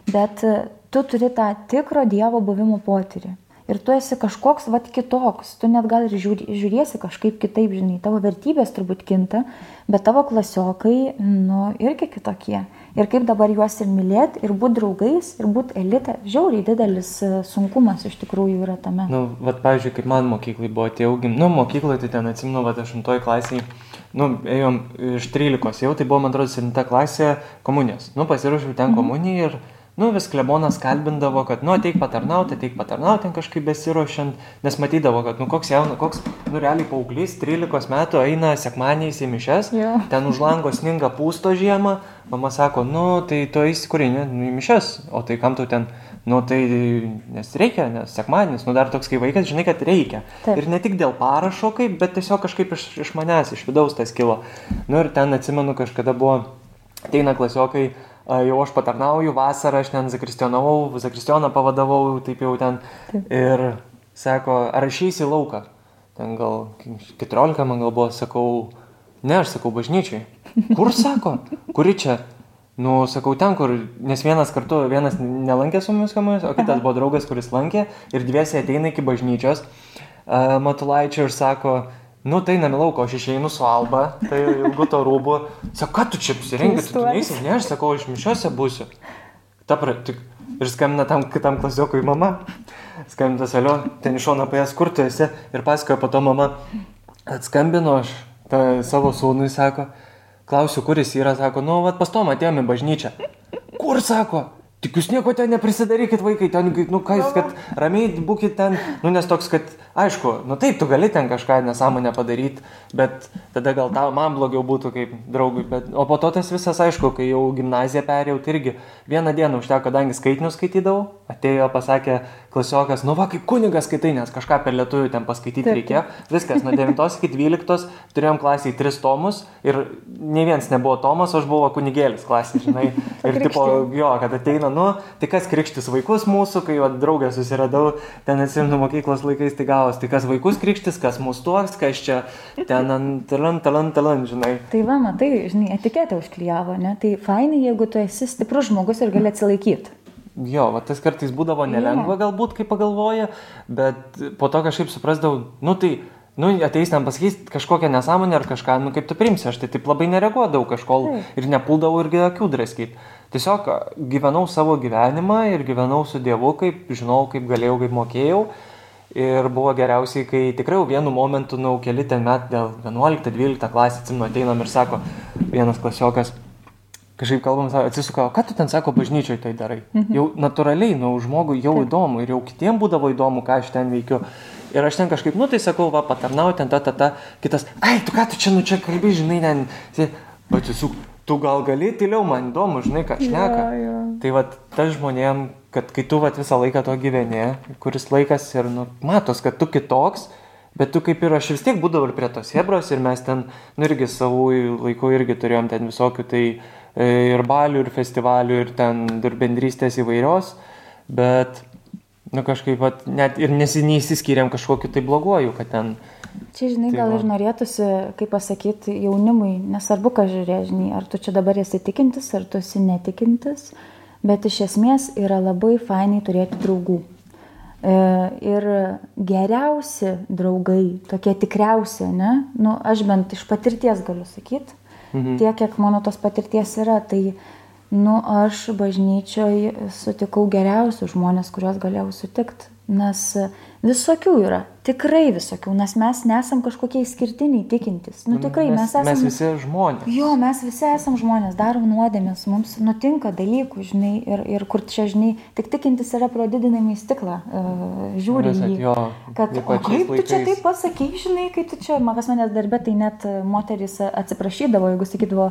bet e, tu turi tą tikro Dievo buvimo potyrį. Ir tu esi kažkoks, vad, kitoks. Tu net gal ir žiūri, žiūrėsi kažkaip kitaip, žinai, tavo vertybės turbūt kinta, bet tavo klasiokai, nu, irgi kitokie. Ir kaip dabar juos ir mylėti, ir būti draugais, ir būti elite, žiauriai didelis e, sunkumas iš tikrųjų yra tame. Nu, vat, pavyzdžiui, kaip man mokyklai buvo tie augim, nu, mokykloje tai ten atsimenu, vat, aštuntoj klasiai, nu, ėjom iš 13 jau, tai buvo, man atrodo, 7 klasė komunijos. Nu, pasiruošiau ten komuniją ir, nu, vis klebonas kalbindavo, kad, nu, ateik patarnauti, ateik patarnauti, kažkaip besiruošiant, nes matydavo, kad, nu, koks jaunas, koks, nu, realiai paauglys, 13 metų eina sekmaniais į mišes, Jo. ten už lango sninga pūsto žiemą, mama sako, nu, tai tu eisi kur eini, nu, į mišes, o tai kam tu ten, nu, tai, nes reikia, nes sekmadienis, nu, dar toks kaip vaikas, žinai, kad reikia. Taip. Ir ne tik dėl parašo kaip, bet tiesiog kažkaip iš, iš manęs, iš vidaus tas kilo. Nu, ir ten atsimenu, kažkada buvo, ateina klasiokai, jau aš patarnauju, vasarą aš ten zakristionavau, zakristioną pavadavau, taip jau ten. Taip. Ir sako, ar išeisi į lauką? Ten gal 14 man gal buvo, sakau, ne, aš sakau bažnyčiai. Kur sako? Kuri čia? Nu, sakau, ten, kur, nes vienas kartu, vienas nelankė su mumis kamuojas, o kitas buvo draugas, kuris lankė ir dviesiai ateina iki bažnyčios uh, Matulaičio ir sako, nu tai namilauk, aš išeinu su Alba, tai ilgu to rūbu. Sako, ką tu čia apsirengi, tu, tu neįsi, ne, aš sakau, aš mišiuose būsiu. Ta pra, tik, Ir skambina tam kitam klasiokui mama. Skambina salio, ten iš šono paės, kur tu esi. Ir pasakoja po to mama, atskambino aš ta, savo sūnui, sako, klausiu, kur jis yra, sako, nu, vad pas tom atėjome į bažnyčią. Kur, sako, Tik jūs nieko ten neprisidarykit vaikai, ten, nu ką jūs, kad ramiai būkit ten, nu nes toks, kad, aišku, nu taip, tu gali ten kažką nesąmonę padaryti, bet tada gal tau, man blogiau būtų kaip draugui, bet, o po to tas visas, aišku, kai jau gimnaziją perėjau, tai irgi vieną dieną užteko, kadangi skaitinius skaitydavau, atėjo, pasakė klasiokas, nu va, kaip kunigas skaitai, nes kažką per lietuvių ten paskaityti taip. reikėjo, viskas, nuo 9 iki 12 turėjom klasiai 3 tomus ir ne vienas nebuvo tomas, aš buvau kunigėlis klasiai, žinai, ir tipo, jo, kad ateina nu, tai kas krikštis vaikus mūsų, kai jo draugę susiradau, ten atsimenu mokyklos laikais, tai gavos, tai kas vaikus krikštis, kas mūsų tuoks, kas čia ten talan, talan, talan, žinai. Tai va, matai, žinai, etiketę užklyjavo, ne? Tai fainai, jeigu tu esi stiprus žmogus ir gali atsilaikyti. Jo, va, tas kartais būdavo nelengva galbūt, kai pagalvoja, bet po to kažkaip suprasdavau, nu tai nu, ateis ten pasakys kažkokią nesąmonę ar kažką, nu kaip tu primsi, aš tai taip labai nereaguodavau kažkol ir nepuldavau irgi akių draskyti. Tiesiog gyvenau savo gyvenimą ir gyvenau su Dievu, kaip žinau, kaip galėjau, kaip mokėjau. Ir buvo geriausiai, kai tikrai vienu momentu, nu, keli ten met, dėl 11-12 klasės, atsimenu, ateinam ir sako, vienas klasiokas, kažkaip kalbam, atsisuka, ką tu ten sako, bažnyčiai tai darai. Mhm. Jau natūraliai, nu, žmogui jau Taip. įdomu ir jau kitiem būdavo įdomu, ką aš ten veikiu. Ir aš ten kažkaip, nu tai sakau, va, patarnau ten, ta, ta, ta, kitas, ai, tu ką tu čia, nu čia kalbi, žinai, ten, atsisuk, tu gal gali tyliau, man įdomu, žinai, ką šneka. Ja, ja. Tai va, tas žmonėm, kad kai tu va visą laiką to gyveni, kuris laikas ir, nu, matos, kad tu kitoks, Bet tu kaip ir aš vis tiek būdavau ir prie tos hebros ir mes ten, nu irgi savų laikų irgi turėjom ten visokių tai e, ir balių, ir festivalių, ir ten ir bendrystės įvairios, bet nu, kažkaip vat, net ir neįsiskyrėm kažkokiu tai bloguoju, kad ten... Čia, žinai, tai gal va. ir norėtųsi, kaip pasakyti, jaunimui, nesvarbu, ką žiūrė, žinai, ar tu čia dabar esi tikintis, ar tu esi netikintis, bet iš esmės yra labai fainai turėti draugų. E, ir geriausi draugai, tokie tikriausi, ne, nu, aš bent iš patirties galiu sakyti, mhm. tiek, kiek mano tos patirties yra, tai nu aš bažnyčioj sutikau geriausius žmones kuriuos galėjau sutikt nes visokių yra Tikrai visokių, nes mes nesam kažkokie išskirtiniai tikintis. Nu tikrai mes, mes esame. Mes visi žmonės. Jo, mes visi esame žmonės, darom nuodėmės, mums nutinka dalykų, žinai, ir, ir kur čia, žinai, tik tikintis yra pro didinamą įstiklą, uh, žiūri į jį. Jo, kad, o kaip laikais. tu čia taip pasakai, žinai, kai tu čia, man pas manęs darbė, tai net moteris atsiprašydavo, jeigu sakydavo,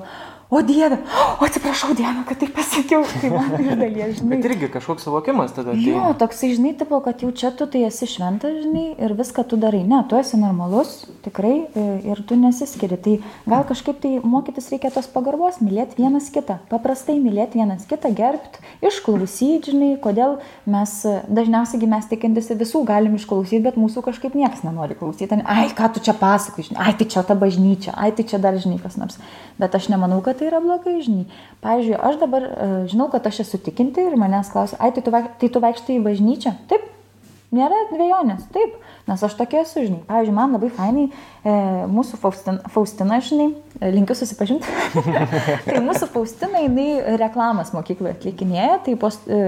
o Dieve, o atsiprašau Dieve, kad taip pasakiau, tai man iš dalies, žinai. Bet irgi kažkoks suvokimas tada. Jo, toksai, žinai, tipo, kad jau čia tu tai esi šventas, žinai, ir viską tu darai. Ne, tu esi normalus, tikrai, e, ir tu nesiskiri. Tai gal kažkaip tai mokytis reikia tos pagarbos, mylėti vienas kitą. Paprastai mylėti vienas kitą, gerbti, išklausyti, žinai, kodėl mes dažniausiai mes tikintis visų galim išklausyti, bet mūsų kažkaip niekas nenori klausyti. Ai, ką tu čia pasakai, žinai, ai, tai čia ta bažnyčia, ai, tai čia dar žinai kas nors. Bet aš nemanau, kad tai yra blogai, žinai. Pavyzdžiui, aš dabar uh, žinau, kad aš esu tikinti ir manęs klausia, ai, tai tu, vaik, tai tu vaikštai į bažnyčią? Taip, nėra dviejonės, taip. Nes aš tokia esu, žinai. Pavyzdžiui, man labai fainai e, mūsų Faustina, Faustina, žinai, linkiu susipažinti. tai mūsų Faustina, jinai reklamas mokykloje atlikinėja, tai po, e,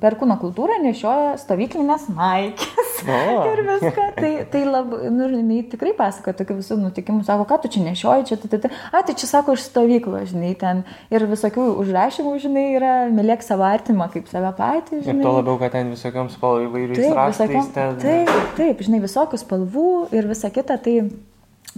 per kūno kultūrą nešioja stovyklinės naikės. ir viską. Tai, tai labai, nu, jinai tikrai pasakoja tokių visų nutikimų, sako, ką tu čia nešioji, čia, tai, tai, a, tai čia sako iš stovyklos, žinai, ten ir visokių užrašymų, žinai, yra, mylėk savo artimą kaip save patį. Žinai. Ir to labiau, kad ten visokiam spalvai įvairiais raštais. Ten... Taip, taip, žinai, visokių spalvų ir visa kita, tai,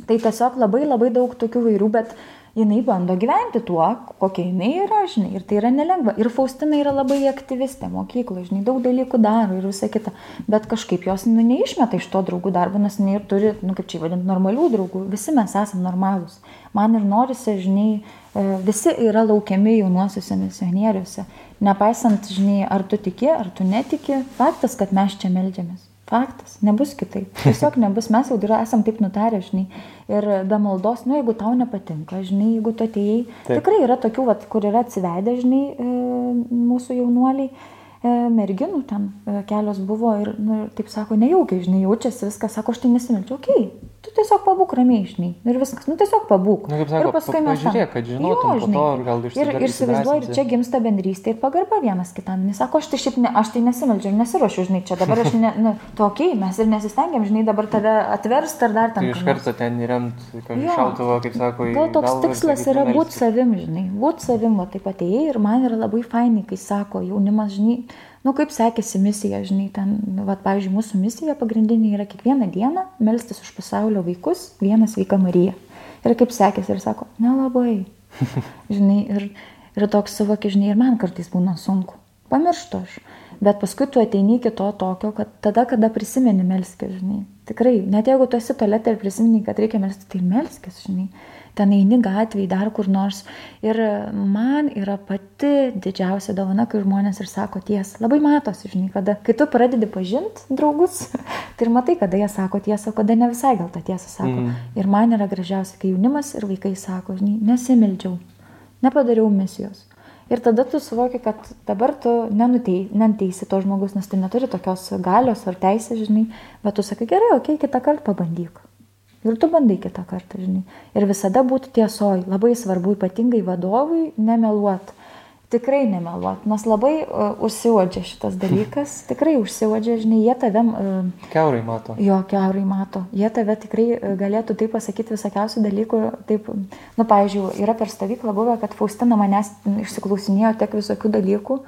tai tiesiog labai labai daug tokių vairių, bet jinai bando gyventi tuo, kokia jinai yra, žinai, ir tai yra nelengva. Ir Faustina yra labai aktyvistė mokykloje, žinai, daug dalykų daro ir visa kita, bet kažkaip jos nu, neišmeta iš to draugų darbo, nes jinai ir turi, nu kaip čia vadinti, normalių draugų, visi mes esame normalūs. Man ir norisi, žinai, e, visi yra laukiami jaunuosiuose misionieriuose, nepaisant, žinai, ar tu tiki, ar tu netiki, faktas, kad mes čia melžiamės. Faktas, nebus kitaip. Tiesiog nebus, mes jau yra, esam taip nutarę, žinai. Ir be maldos, nu jeigu tau nepatinka, žinai, jeigu tu atėjai, taip. tikrai yra tokių, vat, kur yra atsivedę, žinai, e, mūsų jaunuoliai, e, merginų ten e, kelios buvo ir, nu, taip sako, nejaukiai, žinai, jaučiasi viskas, sako, aš tai nesimelčiau, okei, okay, Tu tiesiog pabūk ramiai, žinai. Ir viskas, nu tiesiog pabūk. Na, kaip sako, ir paskui mes... pažiūrėk, kad žinotum, Jo, po žinai. to ir gal Ir, išsidar- ir įsivaizduoju, ir čia gimsta bendrystė ir pagarba vienas kitam. Jis sako, aš tai šiaip ne, aš tai nesimeldžiu ir nesiuošiu, žinai, čia dabar aš ne, nu, tokiai, mes ir nesistengiam, žinai, dabar tave atverst ar dar Tai ten. iš karto ten įremt, kad šautuvo, kaip sako, į Gal toks ir tikslas yra "Melskis." būti savim, žinai, būti savim, va taip atėjai ir man yra labai fainai, kai sako jaunimas, žinai, nu kaip sekėsi misija, žinai, ten, va, pavyzdžiui, mūsų misija pagrindinė yra kiekvieną dieną melstis už pasaulio vaikus, vieną sveiką Mariją. Ir kaip sekėsi ir sako, nelabai. žinai, ir, ir toks suvokia, žinai, ir man kartais būna sunku. Pamirštu aš. Bet paskui tu ateini iki to tokio, kad tada, kada prisimeni melskis, žinai. Tikrai, net jeigu tu esi tolete ir prisimeni, kad reikia melskis, tai melskis, žinai. Ten eini gatvėje, dar kur nors. Ir man yra pati didžiausia dovana, kai žmonės ir sako tiesą. Labai matosi, žinai, kada, kai tu pradedi pažinti draugus, tai ir matai, kada jie sako tiesą, o kada ne visai gal tą tiesą sako. Mm. Ir man yra gražiausia, kai jaunimas ir vaikai sako, žinai, nesimildžiau, nepadariau misijos. Ir tada tu suvoki, kad dabar tu nenutei, neteisi to žmogus, nes tai neturi tokios galios ar teisės, žinai, bet tu sakai, gerai, okei, okay, kitą kartą pabandyk. Ir tu bandai kitą kartą, žinai. Ir visada būti tiesoj. Labai svarbu ypatingai vadovui nemeluot. Tikrai nemeluot, nes labai uh, užsiuodžia šitas dalykas. Tikrai užsiuodžia, žinai, jie tave... Uh, Keurai mato. Jo, keurai mato. Jie tave tikrai e, galėtų taip pasakyti visokiausių dalykų. Taip, nu, pavyzdžiui, yra per stovyklą buvę, kad Faustina manęs išsiklausinėjo tiek visokių dalykų.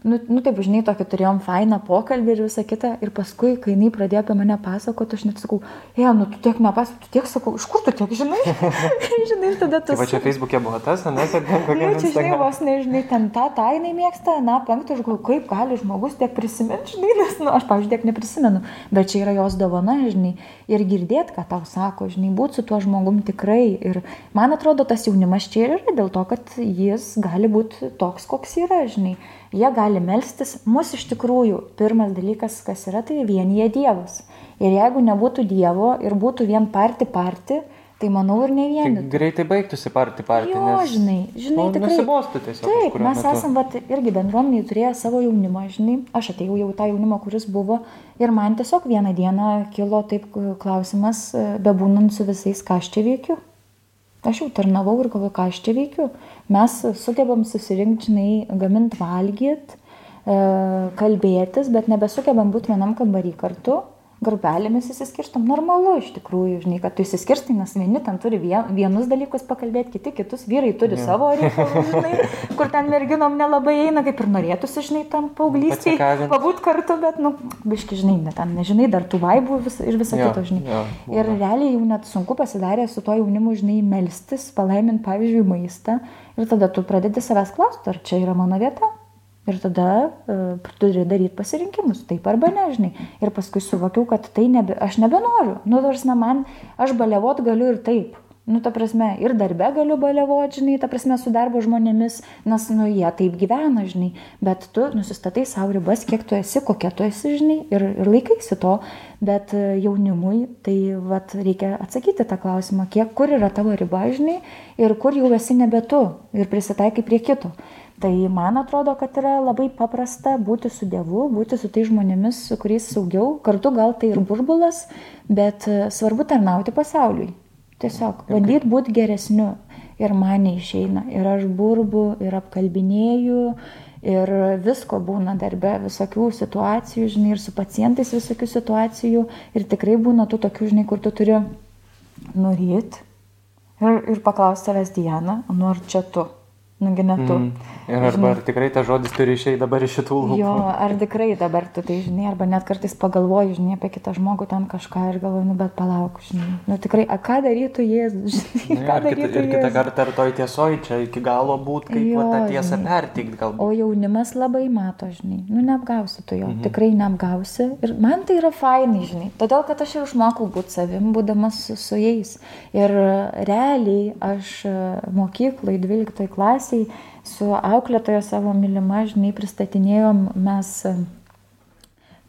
Nu, nu taip, žinai, tokį turėjom fainą pokalbį ir visą kitą. Ir paskui, kai jinai pradėjo apie mane pasakoti, aš net sakau, e, nu tu tiek nepasakot, tu tiek sakau, iš kur tu tiek žinai? žinai, ir tada tu... Tai va čia Facebook'e buvo tas, ne, kad ten Nu, kokia čia, žinai, vos nežinai, ten tą, tą jinai mėgsta, na, penktą, aš galvoju, kaip gali žmogus tiek prisiminti, žinai, nes, nu, aš, pavyzdžiui, tiek neprisimenu, bet čia yra jos dovana, žinai, ir girdėti, ką tau sako, žinai, būti su tuo žmogum tikrai. Ir man atrodo, tas jaunimas čia ir yra dėl to, kad jis gali būti toks, koks yra, žinai. Jie gali melstis, mus iš tikrųjų, pirmas dalykas, kas yra, tai vienyje Dievas. Ir jeigu nebūtų Dievo ir būtų vien parti parti, tai manau ir ne Tai vieni. greitai baigtųsi partį partį. Jo, žinai, žinai, nu, tikrai. Nusibostų tiesiog. Taip, mes metu. esam vat, irgi bendruomeniai turėję savo jaunimą, žinai. Aš atėjau jau tą jaunimą, kuris buvo. Ir man tiesiog vieną dieną kilo taip klausimas, e, bebūnant su visais, ką aš čia veikiu. Aš jau tarnavau ir galvoju, ką aš čia veikiu. Mes sugebam susirinkti, žinai, gamint valgyt, e, kalbėtis, bet nebesugebam būti vienam kambarį kartu. Grupelėmis įsiskirstam normalu iš tikrųjų, žinai, kad tu įsiskirstai, nes vieni ten turi vien, vienus dalykus pakalbėti, kiti kitus, vyrai turi Jo. savo reikalus, žinai, kur ten merginom nelabai eina, kaip ir norėtųsi, žinai, tam paauglystėje Pasikavint. pabūt kartu, bet, nu, biški, žinai, ne, ten nežinai dar tų vaibų vis, ir visą Jo, kitą, žinai. ir būna. realiai jau net sunku pasidarė su to jaunimu, žinai, melstis, palaiminti, pavyzdžiui, maistą. Ir tada tu pradedi savęs klausti, ar čia yra mano vieta. Ir tada uh, turi daryti pasirinkimus, taip arba nežinai. Ir paskui suvokiau, kad tai nebe, aš nebenoriu. Nu, nors na man, aš balevot galiu ir taip. Nu, ta prasme, ir darbe galiu balevot, žinai, ta prasme, su darbo žmonėmis, nes, nu, jie taip gyvena, žinai. Bet tu nusistatai savo ribas, kiek tu esi, kokia tu esi, žinai, ir, ir laikaisi to. Bet e, jaunimui, tai, vat, reikia atsakyti tą klausimą, kiek, kur yra tavo riba, žinai, ir kur jau esi nebe tu, ir prisitaikai prie kito. Tai man atrodo, kad yra labai paprasta būti su Dievu, būti su tai žmonėmis, su kuriais saugiau. Kartu gal tai ir burbulas, bet e, svarbu tarnauti pasauliui. Tiesiog bandyti būti geresniu. Ir man neišeina. Ir aš burbu, ir apkalbinėju, ir visko būna darbe, visokių situacijų, žinai, ir su pacientais visokių situacijų. Ir tikrai būna tų tokių, žinai, kur tu turi nuryt ir, ir paklausti savęs Diana, nu ar čia tu. Nugi ne tu. Mm. Ir arba ar tikrai tas žodis turi išeiti dabar iš šitų lūpų. Jo, ar tikrai dabar tu tai žinai, arba net kartais pagalvoju, žinai, apie kitą žmogų ten kažką ir galvoju, nu bet palauk, žinai. Nu tikrai, a ką darytų Jėzus, žinai, Nu, ką ir, kita, darytų ir kitą kartą ar toj tiesoj čia iki galo būt, kaip Jo, tą tiesą žinai. pertikti galbūt. O jaunimas labai mato, žinai, nu neapgausi tu jo, mhm. tikrai neapgausi. Ir man tai yra fainai, žinai, todėl kad aš ir išmokau būti savim, būdamas su, su jais. Ir realiai aš e, mokyklai 12 klasiai su auklėtojo savo mylima, žinai, pristatinėjom mes. e,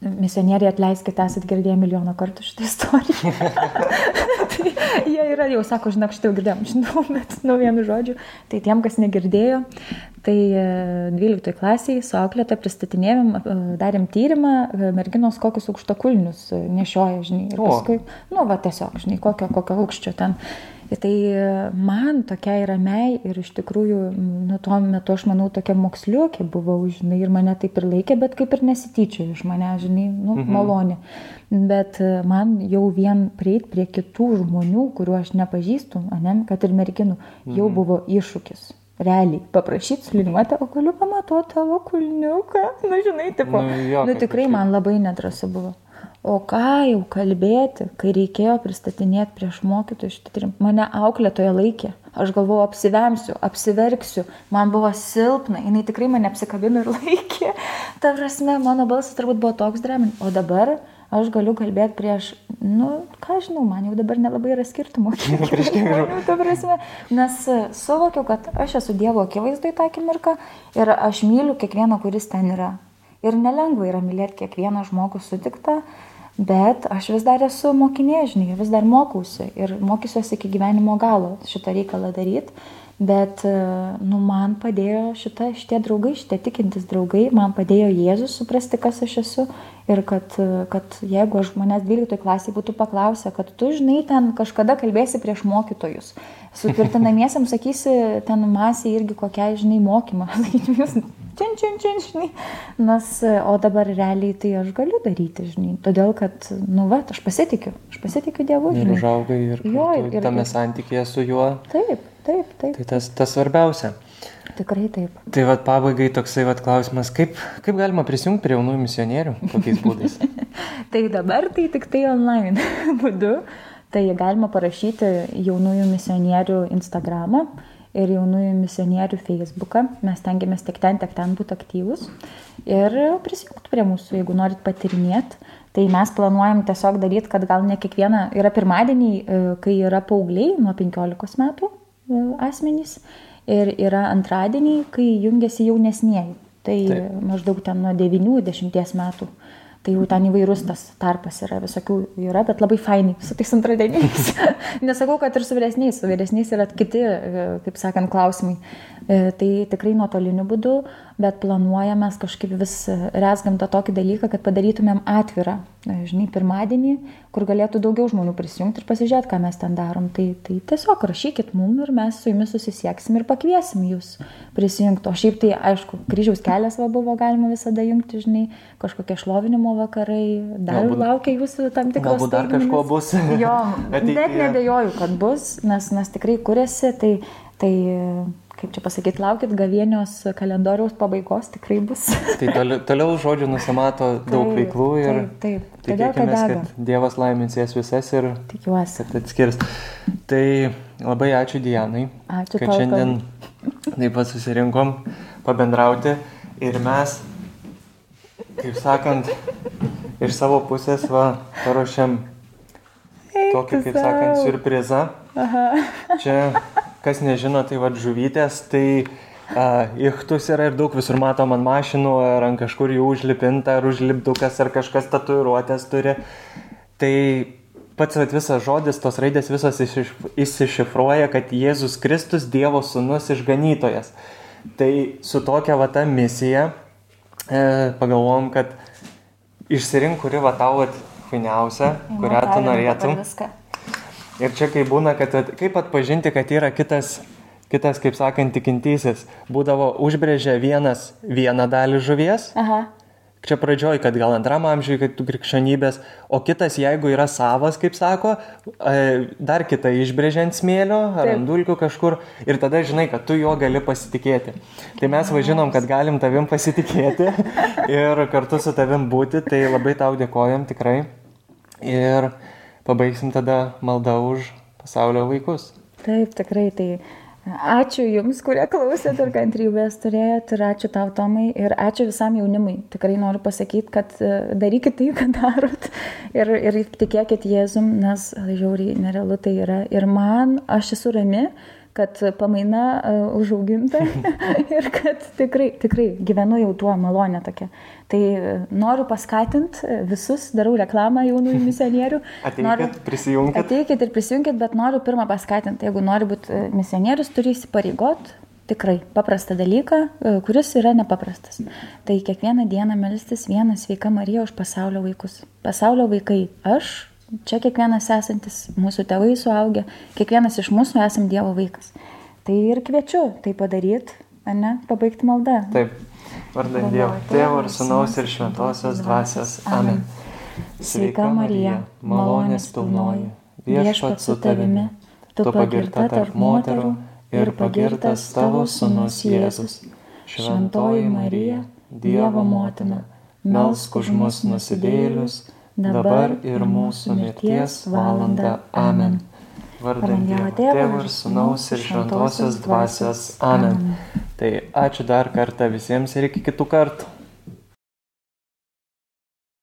Misionieriai atleiskite, esate girdėję milijoną kartų šitą istoriją. jie yra, jau sako, žinok, jau girdėjom, žinau, bet nu vienu žodžiu. Tai tiem, kas negirdėjo, tai 12 klasiai su auklėte pristatinėjom, e, darėm tyrimą, e, merginos kokius aukštakulnius nešioja, žinai. Ir paskui, nu, va tiesiog, žinai, kokio, kokio aukščio ten. Tai man tokiai ramiai ir iš tikrųjų, nu, tuo metu aš manau, tokia moksliukė buvau, žinai, ir mane taip ir laikė, bet kaip ir nesityčia iš mane, žinai, nu, mhm. malonė. Bet e, man jau vien prieit prie kitų žmonių, kuriuo aš nepažįstu, ne, kad ir merginų, jau mhm. buvo iššūkis realiai paprašyti suliniuoti, o galiu pamatoti tavo kulniuką. Na, žinai, tipo, nu, jo, nu tikrai man labai nedrasu buvo. O ką jau kalbėti, kai reikėjo pristatinėti prieš mokytojus šitą tyrimą. Mane auklėtoje laikė. Aš galvojau, apsivemsiu, apsiverksiu. Man buvo silpna, jinai tikrai mane apsikabino ir laikė. Ta prasme, mano balsas turbūt buvo toks dramin. O dabar aš galiu kalbėti prieš, nu, ką žinau, man jau dabar nelabai yra skirtumo. prieš kiek žmonių. Nes suvokiau, kad aš esu Dievo akivaizdoje tą akimirką ir aš myliu kiekvieną, kuris ten yra. Ir nelengva yra mylėti kiekvieną žmogų sutiktą, Bet aš vis dar esu mokinė, žinai, vis dar mokausi ir mokysiuosi iki gyvenimo galo šitą reikalą daryti. Bet, e, nu, man padėjo šita, šitie draugai, šitie tikintis draugai, man padėjo Jėzus suprasti, kas aš esu. Ir kad, e, kad jeigu aš manęs 12 klasėje būtų paklausę, kad tu, žinai, ten kažkada kalbėsi prieš mokytojus, su tvirtinamiesiam sakysi, ten masė irgi kokia, žinai, mokymą. Jūs čin, čin, čin, žinai. Nes, o dabar realiai tai aš galiu daryti, žinai. Todėl, kad, nu, va, aš pasitikiu, aš pasitikiu Dievu. Žinai. Ir užaugai ir, jo, ir, ir tame santykėje su juo. Taip, taip, taip. Tai tas, tas svarbiausia. Tikrai taip. Tai vad pabaigai toksai vad klausimas, kaip, kaip galima prisijungti prie jaunųjų misionierių, kokiais būdais? tai dabar tai tik tai online būdu. Tai galima parašyti jaunųjų misionierių Instagramą ir jaunųjų misionierių Facebooką. Mes tengiamės tiek ten, tiek ten būti aktyvus ir prisijungti prie mūsų, jeigu norit patirinėti. Tai mes planuojam tiesiog daryti, kad gal ne kiekviena yra pirmadieniai, e, kai yra paaugliai nuo 15 metų e, asmenys ir yra antradieniai, kai jungiasi jaunesnieji. Tai Taip. maždaug ten nuo 9-10 metų tai jau ten įvairus tas tarpas yra, visokių yra, bet labai fainai su tais antradieniais. Nesakau, kad ir su vyresniais, su vyresniais yra kiti, e, kaip sakant, klausimai. E, tai tikrai nuotoliniu būdu, bet planuojame kažkaip vis resgam tą tokį dalyką, kad padarytumėm atvirą, e, žinai, pirmadienį, kur galėtų daugiau žmonių prisijungti ir pasižiūrėti, ką mes ten darom. Tai, tai tiesiog rašykit mum ir mes su jumis susisieksim ir pakviesim jūs prisijungti. O šiaip tai, aišku, kryžiaus kelias va buvo galima visada jungti, žinai, kažkokie šlovinimo vakarai, dar galbūt, laukia jūsų tam tikros. Galbūt dar kažko bus. jo, net nebejoju, kad bus, nes, nes tikrai kuriasi, tai, tai kaip čia pasakyti, laukit gavienios kalendoriaus pabaigos, tikrai bus. tai toliau, toliau žodžiu nusimato daug taip, veiklų ir taip, taip. Tikėkime, kad, Dievas laimins jas visas ir Tikiuosi. kad atskirs. Tai labai ačiū Dianai, ačiū kad tau, šiandien taip pat susirinkom pabendrauti ir mes, kaip sakant, iš savo pusės va, paruošėm tokį, kaip sakant, surprizą. Aha. Čia kas nežino, tai vad žuvytės, tai uh, ichtus yra ir daug visur matom ant mašinų, ar ant kažkur jų užlipinta, ar užlipdukas, ar kažkas tatuiruotės turi. Tai pats vat, visas žodis, tos raidės visos išsišifruoja, kad Jėzus Kristus Dievo sūnus išganytojas. Tai su tokia vata misija e, pagalvom, kad išsirink, kuri va tau fainiausia, kurią tu norėtum. Viską. Ir čia kai būna, kad kaip atpažinti, kad yra kitas, kitas kaip sakant, tikintysis, būdavo užbrėžę vienas vieną dalį žuvies. Aha. Čia pradžioj, kad gal antram amžiui, kad tu krikščionybės, o kitas, jeigu yra savas, kaip sako, e, dar kitą išbrėžė ant smėlio ar ant dulkių kažkur ir tada žinai, kad tu juo gali pasitikėti. Tai mes važinom, kad galim tavim pasitikėti ir kartu su tavim būti, tai labai tau dėkojom tikrai. Ir pabaigsim tada maldą už pasaulio vaikus. Taip, tikrai tai. Ačiū Jums, kurie klausėt ir kantrybės turėjot ir ačiū tau, Tomai, ir ačiū visam jaunimui. Tikrai noriu pasakyti, kad e, darykit tai, ką darot ir, ir tikėkit Jėzum, nes žiauriai nerealu tai yra. Ir man, aš esu rami, kad pamaina uh, užauginta ir kad tikrai, tikrai gyvenu jau tuo malonę tokia. Tai uh, noriu paskatinti visus, darau reklamą jaunųjų misionierių. Ateikit, noriu, prisijunkit. Ateikit ir prisijunkit, bet noriu pirmą paskatinti, jeigu nori būti misionierius, turi įsipareigot tikrai paprastą dalyką, kuris yra nepaprastas. Tai kiekvieną dieną melstis vieną sveiką Mariją už pasaulio vaikus. Pasaulio vaikai aš, čia kiekvienas esantis, mūsų tėvai suaugę, kiekvienas iš mūsų esam Dievo vaikas. Tai ir kviečiu tai padaryti, ne, pabaigti maldą. Taip, vardant Dievo, Tėvo ir Sūnaus ir Šventosios Dvasios. Amen. Sveika Marija, malonės pilnoji, viešpat su tavimi, tu pagirta tarp moterų ir pagirtas tavo sunus Jėzus. Šventoji Marija, Dievo motina, melsk už mus nusidėlius, dabar ir mūsų mirties valanda. Amen. Vardant Dievo, Tėvo ir Sūnaus ir Šventosios Dvasios. Amen. Tai ačiū dar kartą visiems ir iki kitų kartų.